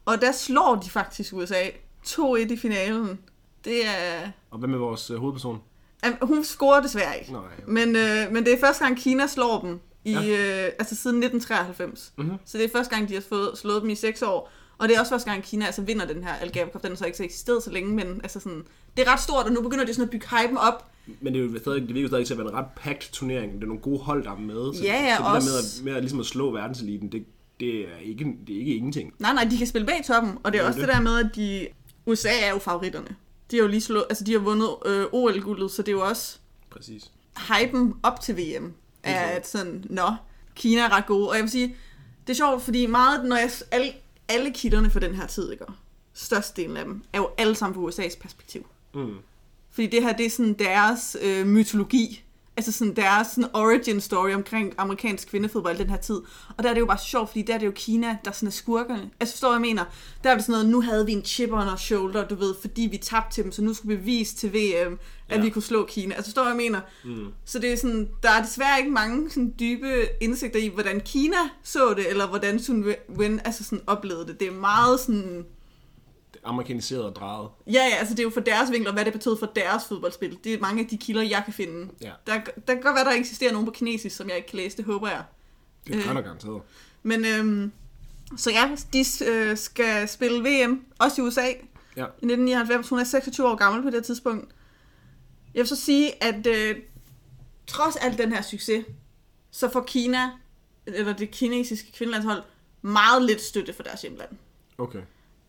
Speaker 2: Og der slår de faktisk USA 2-1 i finalen. Det er...
Speaker 1: Og hvad med vores øh, hovedperson?
Speaker 2: Am- Hun scorer desværre ikke.
Speaker 1: Nej.
Speaker 2: Men, øh, men det er første gang, Kina slår dem, i,
Speaker 1: Ja.
Speaker 2: øh, altså siden 1993.
Speaker 1: Mhm.
Speaker 2: Så det er første gang, de har fået slået dem i seks år. Og det er også første gang, Kina altså vinder den her Algarve Cup. Den har så ikke så eksisteret så længe, men altså sådan, det er ret stort, og nu begynder de sådan at bygge hypen op.
Speaker 1: Men det, er jo stadig, det virker jo stadig til at være en ret packed turnering. Det er nogle gode hold, der er med. Så,
Speaker 2: Ja, ja,
Speaker 1: så det
Speaker 2: også-
Speaker 1: der med at, med at, ligesom at slå verdenseliten, det, det, er ikke, det er ikke ingenting.
Speaker 2: Nej, nej, de kan spille bag toppen, og det er
Speaker 1: Ja,
Speaker 2: også
Speaker 1: det.
Speaker 2: det der med, at de... USA er jo favoritterne. De har jo lige slået, altså de har vundet øh, OL-guldet, så det er jo også
Speaker 1: Præcis.
Speaker 2: hypen op til VM, er at sådan, nå, Kina er ret gode. Og jeg vil sige, det er sjovt, fordi meget, når jeg, alle, alle kitterne for den her tid, ikke? størstedelen af dem, er jo alle sammen fra USA's perspektiv.
Speaker 1: Mm.
Speaker 2: Fordi det her, det er sådan deres øh, mytologi. Altså sådan deres sådan origin story omkring amerikansk kvindefodbold den her tid. Og der er det jo bare sjovt, fordi der er det jo Kina, der sådan er skurkerne. Altså forstår jeg mener? Der er det sådan noget, nu havde vi en chip on our shoulder, du ved, fordi vi tabte til dem, så nu skulle vi vise til VM, at
Speaker 1: Ja.
Speaker 2: vi kunne slå Kina. Altså forstår jeg mener?
Speaker 1: Mm.
Speaker 2: Så det er sådan, der er desværre ikke mange sådan dybe indsigter i, hvordan Kina så det, eller hvordan Sun Wen altså sådan oplevede det. Det er meget sådan,
Speaker 1: amerikaniseret og drejet.
Speaker 2: ja ja, altså det er jo for deres vinkler, hvad det betød for deres fodboldspil. Det er mange af de kilder, jeg kan finde.
Speaker 1: Ja.
Speaker 2: Der, der kan godt være, der eksisterer nogen på kinesisk, som jeg ikke kan læse, det håber jeg.
Speaker 1: Det
Speaker 2: Øh.
Speaker 1: øh. der garanteret.
Speaker 2: Men øhm, så ja, de øh, skal spille VM, også i USA,
Speaker 1: Ja.
Speaker 2: i 1999. Hun er 26 år gammel på det tidspunkt. Jeg vil så sige, at øh, trods alt den her succes, så får Kina, eller det kinesiske kvindelandshold, meget lidt støtte for deres hjemland.
Speaker 1: Okay.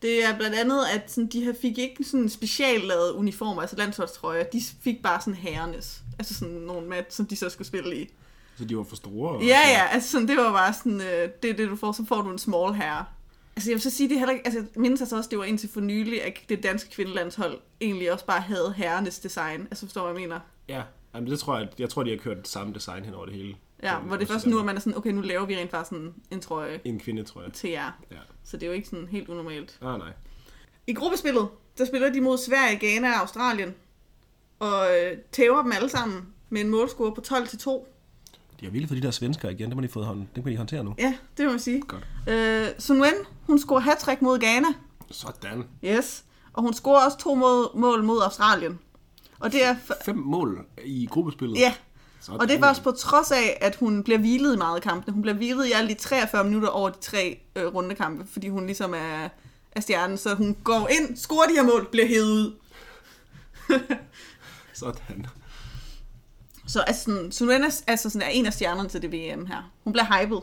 Speaker 2: Det er blandt andet, at sådan, de her fik ikke sådan specielt lavet uniformer, altså landsholdstrøjer. De fik bare sådan herrenes. Altså sådan nogle mat, som de så skulle spille i.
Speaker 1: Så de var for store?
Speaker 2: Ja, ja, altså sådan, det var bare sådan, øh, det er det, du får, så får du en small herre. Altså jeg vil så sige, det er heller ikke, altså jeg mindes altså også, det var indtil for nylig, at det danske kvindelandshold egentlig også bare havde herrenes design. Altså forstår du, hvad jeg mener?
Speaker 1: Ja. Jamen, det tror jeg, jeg tror, de har kørt samme design hen over det hele.
Speaker 2: Ja, hvor det
Speaker 1: også
Speaker 2: først nu, at man er sådan, okay, nu laver vi rent faktisk sådan en trøje
Speaker 1: En kvinde, tror jeg.
Speaker 2: til jer.
Speaker 1: Ja.
Speaker 2: Så det er jo ikke sådan helt unormalt.
Speaker 1: Ah, nej.
Speaker 2: I gruppespillet, der spiller de mod Sverige, Ghana og Australien. Og øh, tæver dem alle sammen med en målscore på 12 til 2.
Speaker 1: De er vilde for de der svensker igen. Det må de, fået hånd. det må de håndtere nu.
Speaker 2: Ja, det må man sige.
Speaker 1: Godt.
Speaker 2: Øh, Sun Wen, hun scorer hat mod Ghana.
Speaker 1: Sådan.
Speaker 2: Yes. Og hun scorer også to mål, mål mod Australien. Og det er, f-
Speaker 1: Fem mål i gruppespillet.
Speaker 2: ja,
Speaker 1: Sådan.
Speaker 2: og det var også på trods af, at hun bliver hvilet i meget af kampene. Hun bliver hvilet i alle de 43 minutter over de tre øh, rundekampe, fordi hun ligesom er, er stjernen. Så hun går ind, scorer de her mål, bliver hævet ud. (laughs)
Speaker 1: Sådan.
Speaker 2: Så altså, sådan, altså sådan, er en af stjernerne til det VM her. Hun bliver hyped.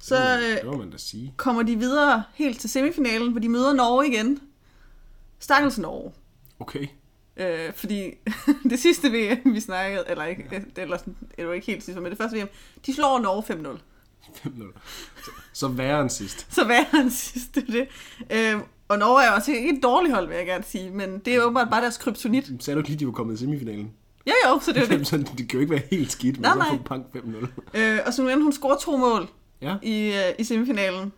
Speaker 2: Så
Speaker 1: det,
Speaker 2: øh,
Speaker 1: det må man da sige.
Speaker 2: kommer de videre helt til semifinalen, hvor de møder Norge igen. Stakkels Norge.
Speaker 1: Okay.
Speaker 2: Øh, fordi (laughs) det sidste VM, vi snakkede, eller ikke, eller sådan, det var ikke helt sidste, men det første VM, de slår Norge 5-0.
Speaker 1: 5-0. Så, så værre end sidst.
Speaker 2: Så hvad er den sidste det? Øh, og Norge er også ikke et dårligt hold, vil jeg gerne sige, men det er åbenbart bare deres kryptonit.
Speaker 1: Sagde du ikke lige, de var kommet i semifinalen?
Speaker 2: Jo jo, så det er det. (laughs)
Speaker 1: så det kan jo ikke være helt skidt, men
Speaker 2: Nej,
Speaker 1: så bank 5-0.
Speaker 2: Øh, og Sun Wen, hun scorer to mål
Speaker 1: Ja.
Speaker 2: i, øh, i semifinalen.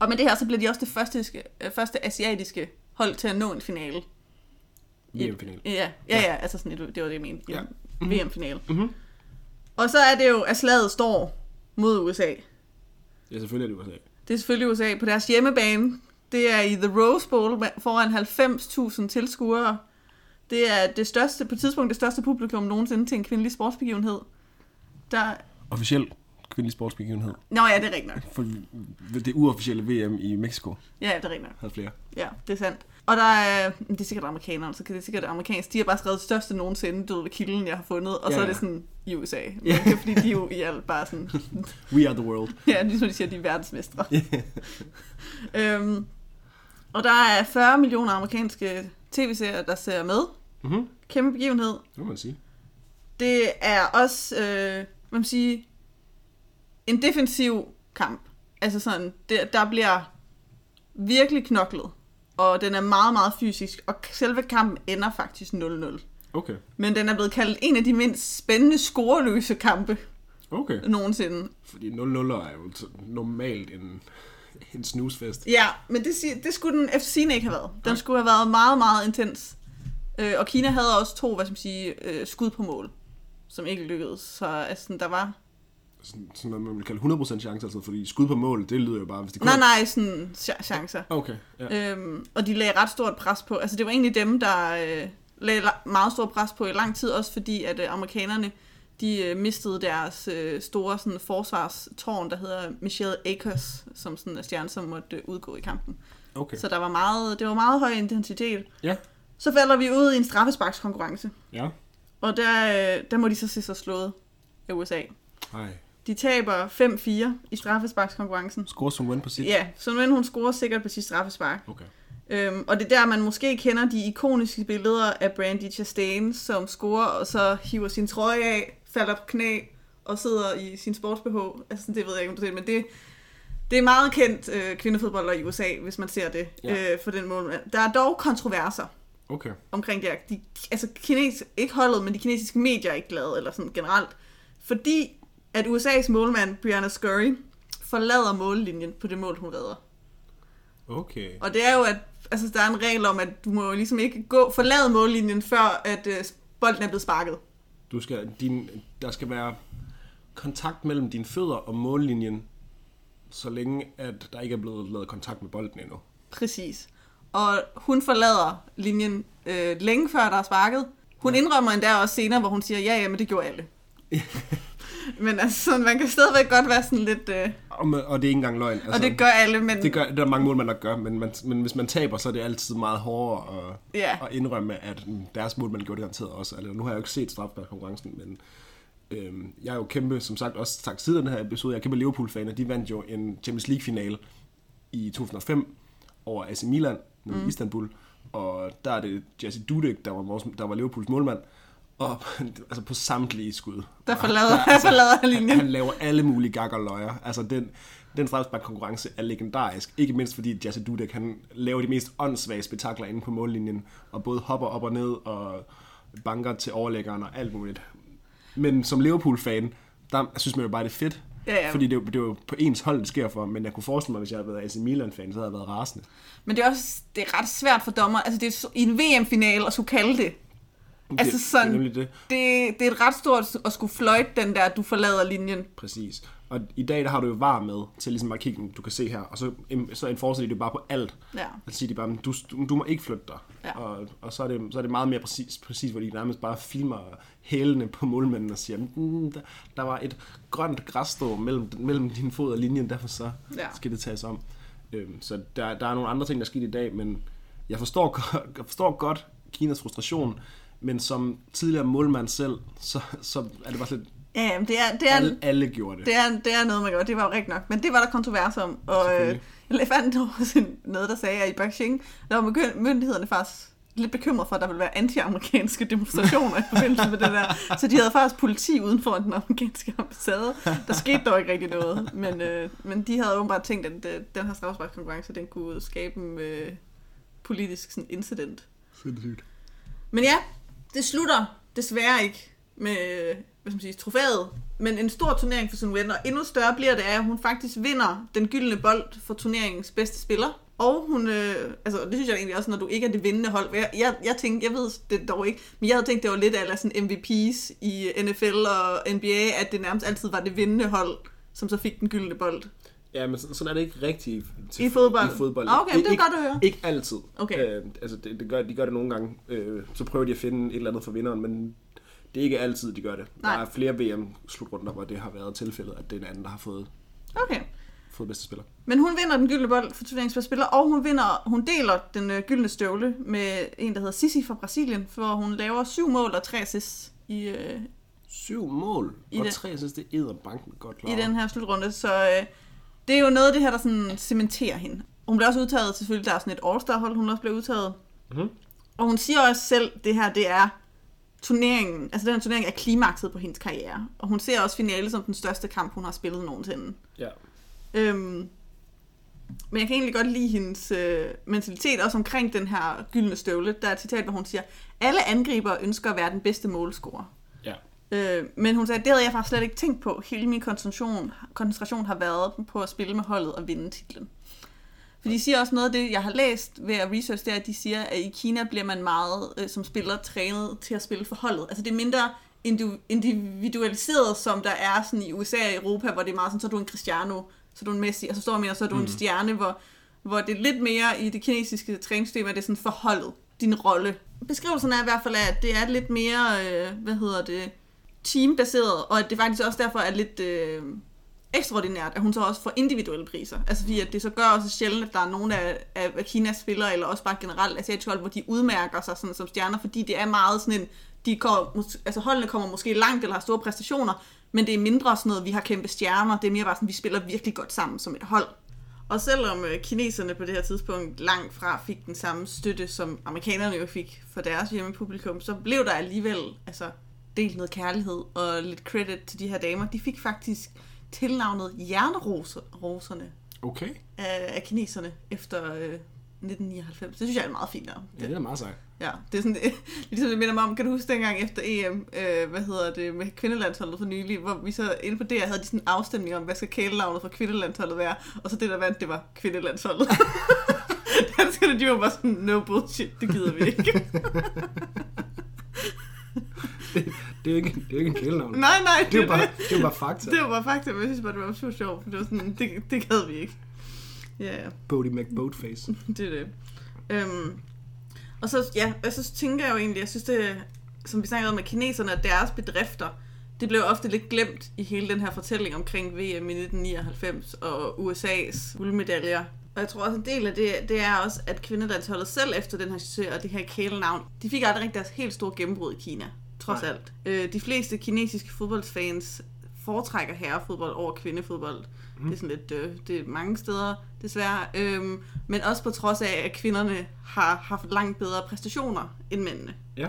Speaker 2: Og med det her, så bliver de også det første, øh, første asiatiske hold til at nå en finale.
Speaker 1: VM-finalen.
Speaker 2: Ja, ja, ja, altså sådan, det, var det, jeg mente.
Speaker 1: Ja.
Speaker 2: Ja. VM-finale.
Speaker 1: Mhm.
Speaker 2: Og så er det jo, at slaget står mod USA.
Speaker 1: Ja, selvfølgelig er det USA.
Speaker 2: Det er selvfølgelig USA på deres hjemmebane. Det er i The Rose Bowl foran 90.000 tilskuere. Det er det største, på tidspunkt det største publikum nogensinde til en kvindelig sportsbegivenhed. Der...
Speaker 1: Officiel kvindelig sportsbegivenhed.
Speaker 2: Nå ja, det er rigtigt nok.
Speaker 1: For det uofficielle VM i Mexico
Speaker 2: Ja, det er rigtigt nok.
Speaker 1: havde flere.
Speaker 2: Ja, det er sandt. Og der er, det er sikkert amerikanerne, så det er sikkert amerikansk. De har bare skrevet det største nogensinde, død ved kilden, jeg har fundet. Og
Speaker 1: Ja,
Speaker 2: så er det sådan i USA. Men
Speaker 1: Ja.
Speaker 2: det er fordi, de jo i alt bare sådan, (laughs)
Speaker 1: We are the world. (laughs)
Speaker 2: ja, ligesom de siger, de er verdensmestre. (laughs) øhm, og der er 40 millioner amerikanske tv-serier, der ser med.
Speaker 1: Mhm.
Speaker 2: Kæmpe begivenhed.
Speaker 1: Det må man sige.
Speaker 2: Det er også, øh, man siger, en defensiv kamp. Altså sådan, det, der bliver virkelig knoklet. Og den er meget, meget fysisk. Og selve kampen ender faktisk 0-0.
Speaker 1: Okay.
Speaker 2: Men den er blevet kaldt en af de mindst spændende scoreløse kampe
Speaker 1: Okay.
Speaker 2: nogensinde.
Speaker 1: Fordi 0-0 er jo normalt en, en snusfest.
Speaker 2: Ja, men det, det skulle den efter sigende ikke have været. Den
Speaker 1: Nej.
Speaker 2: skulle have været meget, meget intens. Øh, og Kina havde også to, hvad skal man sige, øh, skud på mål, som ikke lykkedes. Så altså, der var...
Speaker 1: Sådan, sådan noget, man vil kalde 100% chance, altså, fordi skud på mål, det lyder jo bare, hvis de
Speaker 2: Nej, nej, sådan ch- chancer.
Speaker 1: Okay, ja.
Speaker 2: Øhm, og de lagde ret stort pres på. Altså, det var egentlig dem, der øh, lagde la- meget stort pres på i lang tid, også fordi, at øh, amerikanerne, de øh, mistede deres øh, store sådan, forsvarstårn, der hedder Michelle Akers, som sådan en stjerne, som måtte øh, udgå i kampen.
Speaker 1: Okay.
Speaker 2: Så der var meget, det var meget høj intensitet.
Speaker 1: Ja.
Speaker 2: Så falder vi ud i en straffesparkskonkurrence,
Speaker 1: Ja.
Speaker 2: og der, øh, der må de så se sig slået af USA.
Speaker 1: Hej.
Speaker 2: De taber 5-4 i straffesparkskonkurrencen.
Speaker 1: Score som win på sit.
Speaker 2: Ja, så men hun scorer sikkert på sit straffespark.
Speaker 1: Okay.
Speaker 2: Øhm, og det er der, man måske kender de ikoniske billeder af Brandy Chastain, som scorer og så hiver sin trøje af, falder på knæ og sidder i sin sports-BH. Altså, det ved jeg ikke, om du ser, men det, det er meget kendt øh, kvindefodbold i USA, hvis man ser det
Speaker 1: Ja.
Speaker 2: øh, for den mål. Der er dog kontroverser
Speaker 1: Okay.
Speaker 2: omkring det her. De, altså, kines, ikke holdet, men de kinesiske medier er ikke glade, eller sådan generelt. Fordi at USA's målmand, Brianna Scurry, forlader mållinjen på det mål, hun redder.
Speaker 1: Okay.
Speaker 2: Og det er jo, at altså, der er en regel om, at du må jo ligesom ikke gå, forlade mållinjen, før at øh, bolden er blevet sparket.
Speaker 1: Du skal, din, der skal være kontakt mellem dine fødder og mållinjen, så længe at der ikke er blevet lavet kontakt med bolden endnu.
Speaker 2: Præcis. Og hun forlader linjen øh, længe før der er sparket. Hun indrømmer endda også senere, hvor hun siger, ja, ja, men det gjorde alle. (laughs) men altså, sådan, man kan stadigvæk godt være sådan lidt... Øh,
Speaker 1: Og, og det er ikke engang løgn.
Speaker 2: og det gør alle, men...
Speaker 1: det, gør, det er der mange mål, man nok gør, men, man, men hvis man taber, så er det altid meget hårdere at,
Speaker 2: Ja.
Speaker 1: at indrømme, at deres mål, man gjorde det garanteret også. Altså, nu har jeg jo ikke set strafbærkonkurrencen, men øhm, jeg er jo kæmpe, som sagt også sagt siden den her episode, jeg er kæmpe Liverpool-fan, og de vandt jo en Champions League-finale i 2005 over AC Milan nede mm. i Istanbul, og der er det Jesse Dudek, der var, vores, der var Liverpools målmand, og (laughs) altså på samtlige skud.
Speaker 2: Der forlader, der forlader han linjen.
Speaker 1: Han laver alle mulige gag og løjer. Altså, den, den konkurrence er legendarisk. Ikke mindst fordi Jesse Dudek, han laver de mest åndssvage spektakler inde på mållinjen, og både hopper op og ned, og banker til overlæggeren og alt muligt. Men som Liverpool-fan, der synes man jo bare, det er fedt.
Speaker 2: Ja, ja.
Speaker 1: Fordi det det er jo på ens hold, det sker for, men jeg kunne forestille mig, hvis jeg havde været AC Milan-fan, så havde jeg været rasende.
Speaker 2: Men det er også det er ret svært for dommer. Altså, det er i en VM-finale at skulle kalde det. Altså
Speaker 1: det,
Speaker 2: sådan-
Speaker 1: Det er det.
Speaker 2: det. Det er et ret stort at skulle fløjte den der, du forlader linjen.
Speaker 1: Præcis. Og i dag, der har du jo var med til ligesom at kigge, du kan se her, og så, så enforcer de det bare på alt.
Speaker 2: Ja.
Speaker 1: Altså siger de bare, du, du, du må ikke flytte dig.
Speaker 2: Ja.
Speaker 1: Og, og så, er det, så er det meget mere præcis, præcis hvor de nærmest bare filmer hælene på målmanden og siger, mm, der, der var et grønt græsstrå mellem, mellem din fod og linjen, derfor så
Speaker 2: Ja.
Speaker 1: skal det tages om. Øhm, så der, der er nogle andre ting, der er sket i dag, men jeg forstår, (laughs) jeg forstår godt Kinas frustration, men som tidligere målmand selv, så, så er det bare lidt,
Speaker 2: Ja, jamen, det er, det er,
Speaker 1: alle, alle gjorde det.
Speaker 2: det er, det er noget, man gør. Det var jo rigtigt nok. Men det var der kontrovers om. Og øh, jeg fandt noget, der sagde, at i Beijing, der var myndighederne faktisk lidt bekymret for, at der ville være anti-amerikanske demonstrationer i (laughs) forbindelse med det der. Så de havde faktisk politi uden for den amerikanske ambassade. Der skete dog ikke rigtig noget. Men, øh, men de havde åbenbart tænkt, at øh, den her strafsparkskonkurrence, den kunne skabe en øh, politisk sådan, incident.
Speaker 1: Sindssygt.
Speaker 2: Men ja, det slutter desværre ikke med hvad skal man sige, trofæet, men en stor turnering for sin Wen, og endnu større bliver det af, at hun faktisk vinder den gyldne bold for turneringens bedste spiller. Og hun, øh, altså det synes jeg egentlig også, når du ikke er det vindende hold. Jeg, jeg, jeg tænkte, jeg ved det dog ikke, men jeg havde tænkt, det var lidt af sådan MVP's i NFL og NBA, at det nærmest altid var det vindende hold, som så fik den gyldne bold.
Speaker 1: Ja, men sådan, sådan er det ikke rigtigt til,
Speaker 2: I fodbold?
Speaker 1: I fodbold.
Speaker 2: Ah, okay, det er
Speaker 1: ikke,
Speaker 2: godt at høre.
Speaker 1: Ikke altid.
Speaker 2: Okay.
Speaker 1: Øh, altså, det, det gør, de gør det nogle gange. Øh, så prøver de at finde et eller andet for vinderen, men Det er ikke altid, de gør det.
Speaker 2: Nej.
Speaker 1: Der er flere VM-slutrunder, hvor det har været tilfældet, at det er en anden, der har fået,
Speaker 2: Okay.
Speaker 1: fået bedste spiller.
Speaker 2: Men hun vinder den gyldne bold for turneringsspiller, og hun vinder, hun deler den øh, gyldne støvle med en, der hedder Sissi fra Brasilien, for hun laver syv mål og tre assists i, øh,
Speaker 1: Syv mål
Speaker 2: I
Speaker 1: og
Speaker 2: det-
Speaker 1: tre, synes, det er banken godt
Speaker 2: i
Speaker 1: klaret.
Speaker 2: den her slutrunde, så øh, det er jo noget af det her, der sådan cementerer hende. Hun bliver også udtaget, selvfølgelig, der er sådan et All-Star-hold, hun også bliver udtaget.
Speaker 1: Mhm.
Speaker 2: Og hun siger også selv, det her, det er turneringen, altså den her turnering er klimakset på hendes karriere. Og hun ser også finale som den største kamp, hun har spillet nogensinde.
Speaker 1: Ja.
Speaker 2: Øhm, men jeg kan egentlig godt lide hendes øh, mentalitet også omkring den her gyldne støvle. Der er et citat, hvor hun siger, alle angriber ønsker at være den bedste målscorer. Øh, men hun sagde, det havde jeg faktisk slet ikke tænkt på. Hele min koncentration, koncentration har været på at spille med holdet og vinde titlen. For de siger også noget af det, jeg har læst ved at research, det er, at de siger, at i Kina bliver man meget øh, som spiller trænet til at spille for holdet. Altså det er mindre indiv- individualiseret, som der er sådan i USA og Europa, hvor det er meget sådan, så er du en Cristiano, så er du en Messi, og så står man og så er du mm. en stjerne, hvor, hvor det er lidt mere i det kinesiske træningssystem, at det er sådan for holdet, din rolle. Beskrivelsen er i hvert fald, at det er lidt mere, øh, hvad hedder det, teambaseret, og at det faktisk også derfor er lidt øh, ekstraordinært, at hun så også får individuelle priser. Altså fordi at det så gør også sjældent, at der er nogen af, af, Kinas spillere, eller også bare generelt asiatiske hold, hvor de udmærker sig sådan, som stjerner, fordi det er meget sådan en, de går, altså holdene kommer måske langt eller har store præstationer, men det er mindre sådan noget, vi har kæmpe stjerner, det er mere bare sådan, vi spiller virkelig godt sammen som et hold. Og selvom øh, kineserne på det her tidspunkt langt fra fik den samme støtte, som amerikanerne jo fik for deres hjemmepublikum, så blev der alligevel altså, delt noget kærlighed og lidt credit til de her damer. De fik faktisk tilnavnet hjerneroserne
Speaker 1: Okay.
Speaker 2: af, af kineserne efter øh, 1999. Det synes jeg er meget fint navn.
Speaker 1: Ja, det er meget sejt.
Speaker 2: Ja, det er sådan, (laughs) det, ligesom det minder mig om, kan du huske dengang efter EM, øh, hvad hedder det, med kvindelandsholdet for nylig, hvor vi så inde på det, havde de sådan en afstemning om, hvad skal kælenavnet for kvindelandsholdet være, og så det, der vandt, det var kvindelandsholdet. (laughs) (laughs) Danskerne, de var bare sådan, no bullshit, det gider vi ikke.
Speaker 1: Det, det, er jo ikke, det er jo ikke en kælenavn.
Speaker 2: nej, nej,
Speaker 1: Det er jo bare, det er jo bare fakta.
Speaker 2: det var bare fakta, men jeg synes bare, det var super sjovt, for det var sådan, det, det gad vi ikke. Ja, ja.
Speaker 1: Bodie McBoatface. (laughs)
Speaker 2: det er det. Øhm, og så, ja, og så tænker jeg jo egentlig, jeg synes det, som vi snakkede om med kineserne, at deres bedrifter, det blev ofte lidt glemt i hele den her fortælling omkring VM i 1999 og USA's guldmedaljer. Og jeg tror også, en del af det, det er også, at kvindelandsholdet selv efter den her succes og det her kælenavn, de fik aldrig rigtig deres helt store gennembrud i Kina, trods
Speaker 1: Nej.
Speaker 2: alt. Øh, de fleste kinesiske fodboldfans foretrækker herrefodbold over kvindefodbold. Mm. Det er sådan lidt, øh, det er mange steder, desværre. Øhm, men også på trods af, at kvinderne har haft langt bedre præstationer end mændene.
Speaker 1: Ja.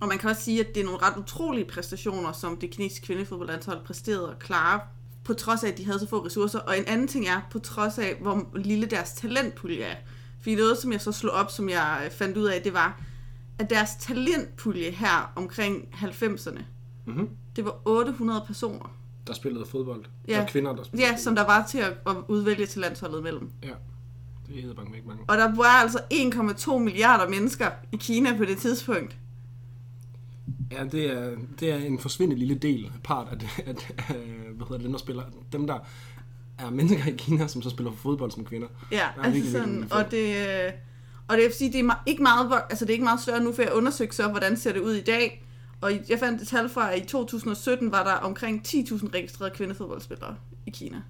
Speaker 2: Og man kan også sige, at det er nogle ret utrolige præstationer, som det kinesiske kvindefodboldlandshold præsterede at klare, på trods af, at de havde så få ressourcer. Og en anden ting er, på trods af, hvor lille deres talentpulje er. Fordi noget, som jeg så slog op, som jeg fandt ud af, det var, at deres talentpulje her omkring 90'erne,
Speaker 1: Mm-hmm.
Speaker 2: det var 800 personer.
Speaker 1: Der spillede fodbold.
Speaker 2: Ja.
Speaker 1: Og kvinder, der spillede
Speaker 2: Ja, som der var til at, at udvælge til landsholdet imellem.
Speaker 1: Ja. Det hedder bank ikke mange.
Speaker 2: Og der var altså 1,2 milliarder mennesker i Kina på det tidspunkt.
Speaker 1: Ja, det er, det er en forsvindende lille del, part af, det, at, af hvad hedder det, dem, der spiller. Dem, der er mennesker i Kina, som så spiller fodbold som kvinder.
Speaker 2: Ja,
Speaker 1: Der
Speaker 2: altså
Speaker 1: virkelig,
Speaker 2: sådan,
Speaker 1: virkelig
Speaker 2: og det, øh, og det vil sige, det er ikke meget, altså det er ikke meget større nu, for jeg undersøgte så, hvordan ser det ud i dag. Og jeg fandt et tal fra, at i 2017 var der omkring 10.000 registrerede kvindefodboldspillere i Kina.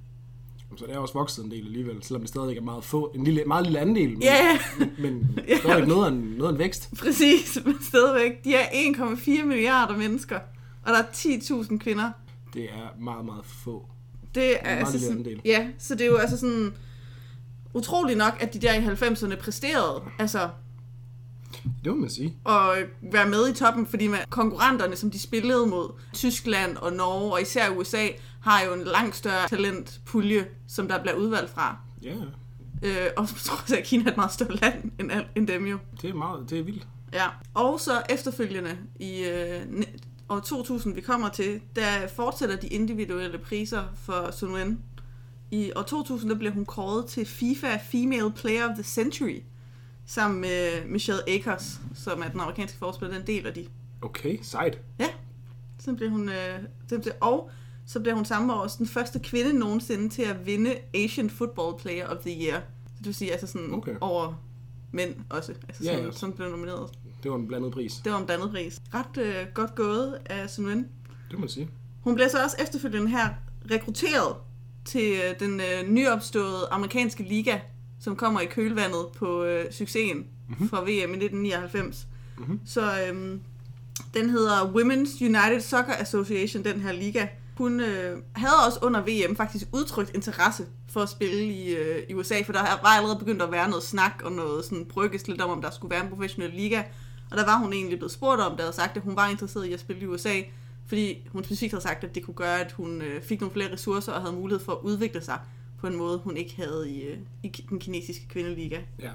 Speaker 1: Så det er også vokset en del alligevel, selvom det stadig er meget få, en lille, meget lille andel. Men,
Speaker 2: Ja,
Speaker 1: men (laughs)
Speaker 2: Ja.
Speaker 1: stadig noget af en, noget af en vækst.
Speaker 2: præcis, (laughs) men stadigvæk. De er 1,4 milliarder mennesker, og der er 10.000 kvinder.
Speaker 1: Det er meget, meget få.
Speaker 2: Det er
Speaker 1: meget
Speaker 2: altså
Speaker 1: lille
Speaker 2: sådan,
Speaker 1: andel.
Speaker 2: ja, så det er jo altså sådan utroligt nok, at de der i 90'erne præsterede, altså
Speaker 1: Det må man sige.
Speaker 2: at være med i toppen, fordi med konkurrenterne, som de spillede mod, Tyskland og Norge og især USA, har jo en langt større talentpulje, som der bliver udvalgt fra.
Speaker 1: Ja,
Speaker 2: Øh, og på trods af, at Kina er et meget større land end, end dem jo.
Speaker 1: det er meget, det er vildt.
Speaker 2: Ja. Og så efterfølgende i øh, år 2000, vi kommer til, der fortsætter de individuelle priser for Sun Wen. I år 2000, der bliver hun kåret til FIFA Female Player of the Century, sammen med Michelle Akers, som er den amerikanske forspiller, den deler de.
Speaker 1: Okay, sejt.
Speaker 2: Ja, så bliver hun, øh, så bliver, og så bliver hun samme år også den første kvinde nogensinde til at vinde Asian Football Player of the Year. Så det vil sige, altså sådan
Speaker 1: Okay.
Speaker 2: over mænd også, altså
Speaker 1: Ja,
Speaker 2: som,
Speaker 1: ja.
Speaker 2: som blev nomineret.
Speaker 1: Det var en blandet pris.
Speaker 2: Det var en blandet pris. Ret øh, godt gået af Sun
Speaker 1: Det må man sige.
Speaker 2: Hun blev så også efterfølgende her rekrutteret til øh, den øh, nyopståede amerikanske liga, som kommer i kølvandet på øh, succesen mm-hmm. fra VM i 1999. Mm-hmm. Så øh, den hedder Women's United Soccer Association, den her liga. Hun øh, havde også under VM faktisk udtrykt interesse for at spille i, øh, i USA, for der var allerede begyndt at være noget snak og noget sådan bryggest lidt om, om der skulle være en professionel liga. Og der var hun egentlig blevet spurgt om, der havde sagt, at hun var interesseret i at spille i USA, fordi hun specifikt havde sagt, at det kunne gøre, at hun øh, fik nogle flere ressourcer og havde mulighed for at udvikle sig på en måde, hun ikke havde i, øh, i den kinesiske kvindeliga.
Speaker 1: Ja.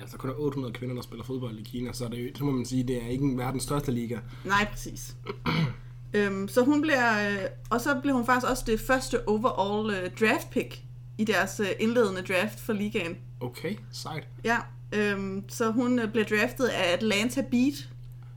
Speaker 1: Altså kun er 800 kvinder, der spiller fodbold i Kina, så, det, så må man sige, det er ikke en verdens største liga.
Speaker 2: Nej, præcis. (clears throat) øhm, så hun bliver, øh, og så blev hun faktisk også det første overall øh, draft pick i deres øh, indledende draft for ligaen.
Speaker 1: Okay, sejt.
Speaker 2: Ja, øhm, så hun øh, bliver draftet af Atlanta Beat,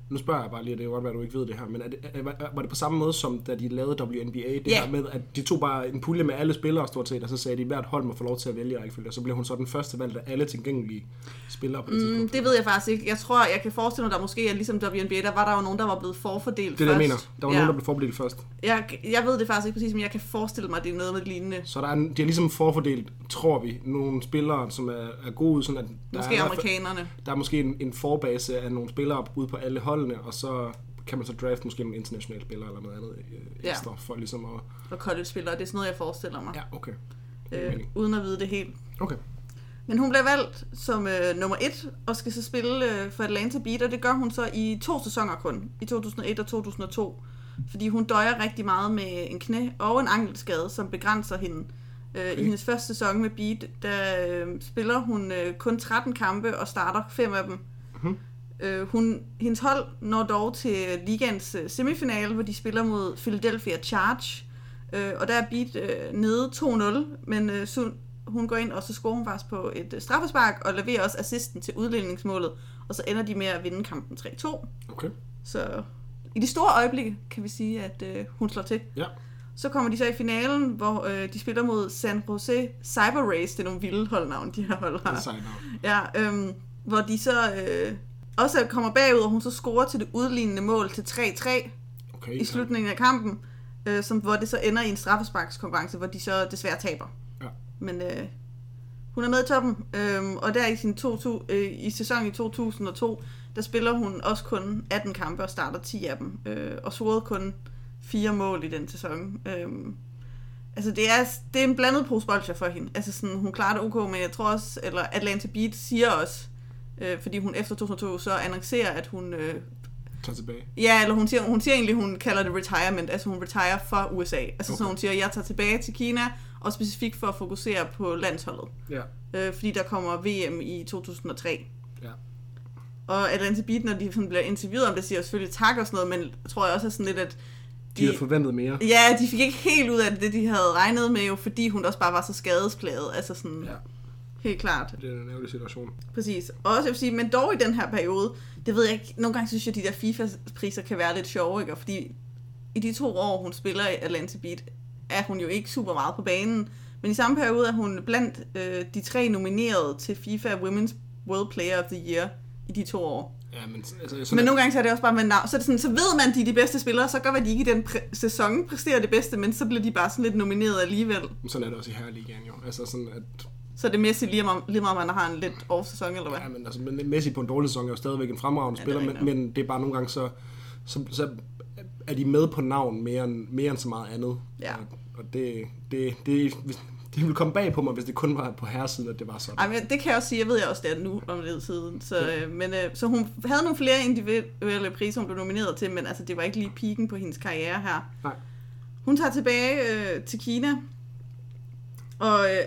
Speaker 1: nu spørger jeg bare lige, det kan godt være, at du ikke ved det her, men er det, er, var det på samme måde, som da de lavede WNBA, det
Speaker 2: Ja.
Speaker 1: her med, at de tog bare en pulje med alle spillere stort set, og så sagde de, at hvert hold må få lov til at vælge rækkefølge, og så blev hun så den første valgt af alle tilgængelige spillere på det
Speaker 2: Mm,
Speaker 1: tidspunkt.
Speaker 2: det ved jeg faktisk ikke. Jeg tror, jeg kan forestille mig, at der måske er ligesom WNBA, der var der jo nogen, der var blevet forfordelt
Speaker 1: Det er det, jeg
Speaker 2: først.
Speaker 1: mener. Der var
Speaker 2: ja.
Speaker 1: nogen, der blev forbedelt først.
Speaker 2: jeg, jeg ved det faktisk ikke præcis, men jeg kan forestille mig, at det er noget med lignende.
Speaker 1: Så der er, de har ligesom forfordelt, tror vi, nogle spillere, som er, er gode, sådan at der
Speaker 2: Måske
Speaker 1: er,
Speaker 2: amerikanerne.
Speaker 1: der er måske en, en forbase af nogle spillere ude på alle holdene, og så kan man så draft måske nogle internationale spillere eller noget andet øh,
Speaker 2: Ja.
Speaker 1: ekstra, for ligesom at...
Speaker 2: Og college-spillere, det er sådan noget, jeg forestiller mig.
Speaker 1: Ja, okay.
Speaker 2: Øh,
Speaker 1: mening.
Speaker 2: uden at vide det helt.
Speaker 1: Okay.
Speaker 2: Men hun bliver valgt som øh, nummer et, og skal så spille øh, for Atlanta Beat, og det gør hun så i to sæsoner kun, i 2001 og 2002. Fordi hun døjer rigtig meget med en knæ- og en ankelskade, som begrænser hende. Øh, I
Speaker 1: Okay.
Speaker 2: hendes første sæson med Beat, der øh, spiller hun øh, kun 13 kampe og starter fem af dem.
Speaker 1: Mhm.
Speaker 2: Øh, hun, hendes hold når dog til ligans øh, semifinale, hvor de spiller mod Philadelphia Charge. Øh, og der er Beat øh, nede 2-0, men øh, Sun, hun går ind, og så scorer hun faktisk på et øh, straffespark, og leverer også assisten til udligningsmålet. Og så ender de med at vinde kampen 3-2.
Speaker 1: Okay.
Speaker 2: Så i de store øjeblikke kan vi sige, at øh, hun slår til.
Speaker 1: Ja.
Speaker 2: Så kommer de så i finalen, hvor øh, de spiller mod San Jose Cyber Race. Det er nogle vilde holdnavn, de her hold har. Ja, øhm, hvor de så øh, også kommer bagud, og hun så scorer til det udlignende mål til 3-3
Speaker 1: Okay.
Speaker 2: i slutningen af kampen, øh, som, hvor det så ender i en straffesparkskonkurrence, hvor de så desværre taber.
Speaker 1: Ja.
Speaker 2: Men øh, hun er med i toppen, øh, og der i, sin to, to, øh, i sæsonen i 2002, der spiller hun også kun 18 kampe og starter 10 af dem, øh, og scorede kun fire mål i den sæson. Øh, altså det er, det er en blandet pose for hende. Altså sådan, hun klarer det ok, men jeg tror også, eller Atlanta Beat siger også, øh, fordi hun efter 2002 så annoncerer, at hun øh,
Speaker 1: Tag tilbage.
Speaker 2: Ja, eller hun siger, hun siger egentlig, hun kalder det retirement, altså hun retire fra USA. Altså okay. så hun siger, jeg tager tilbage til Kina, og specifikt for at fokusere på landsholdet.
Speaker 1: Ja.
Speaker 2: Øh, fordi der kommer VM i 2003.
Speaker 1: Ja.
Speaker 2: Og Atlanta Beat, når de sådan bliver interviewet om det, siger selvfølgelig tak og sådan noget, men tror jeg også er sådan lidt, at
Speaker 1: De havde forventet mere.
Speaker 2: Ja, de fik ikke helt ud af det, de havde regnet med jo, fordi hun også bare var så skadesplaget. Altså sådan,
Speaker 1: Ja.
Speaker 2: Helt klart.
Speaker 1: Det er en ærgerlig situation.
Speaker 2: Præcis. Og også jeg vil sige, men dog i den her periode, det ved jeg ikke, nogle gange synes jeg, at de der FIFA-priser kan være lidt sjove, ikke? Og fordi i de to år, hun spiller i Atlanta Beat, er hun jo ikke super meget på banen. Men i samme periode er hun blandt øh, de tre nominerede til FIFA Women's World Player of the Year i de to år.
Speaker 1: Ja, men altså,
Speaker 2: Men nogle gange så er det også bare med navn. Så, er det sådan, så ved man, at de er de bedste spillere, så gør at de ikke i den præ- sæson præsterer det bedste, men så bliver de bare sådan lidt nomineret alligevel.
Speaker 1: sådan er det også i herreligaen jo. Altså sådan, at
Speaker 2: Så er det Messi lige om, lige meget, om man har en lidt off-sæson, eller hvad?
Speaker 1: Ja, men altså, Messi på en dårlig sæson er jo stadigvæk en fremragende
Speaker 2: Ja,
Speaker 1: spiller,
Speaker 2: er
Speaker 1: men, men det er bare nogle gange så, så, så er de med på navn mere end, mere end så meget andet.
Speaker 2: Ja.
Speaker 1: Og, og det, det, det, det ville komme bag på mig, hvis det kun var på herresiden, at det var sådan.
Speaker 2: Ej, men det kan jeg også sige, jeg ved jeg også, det er nu om lidt siden. Så, øh, men, øh, så hun havde nogle flere individuelle priser, hun blev nomineret til, men altså, det var ikke lige piken på hendes karriere her.
Speaker 1: Nej.
Speaker 2: Hun tager tilbage øh, til Kina, og øh,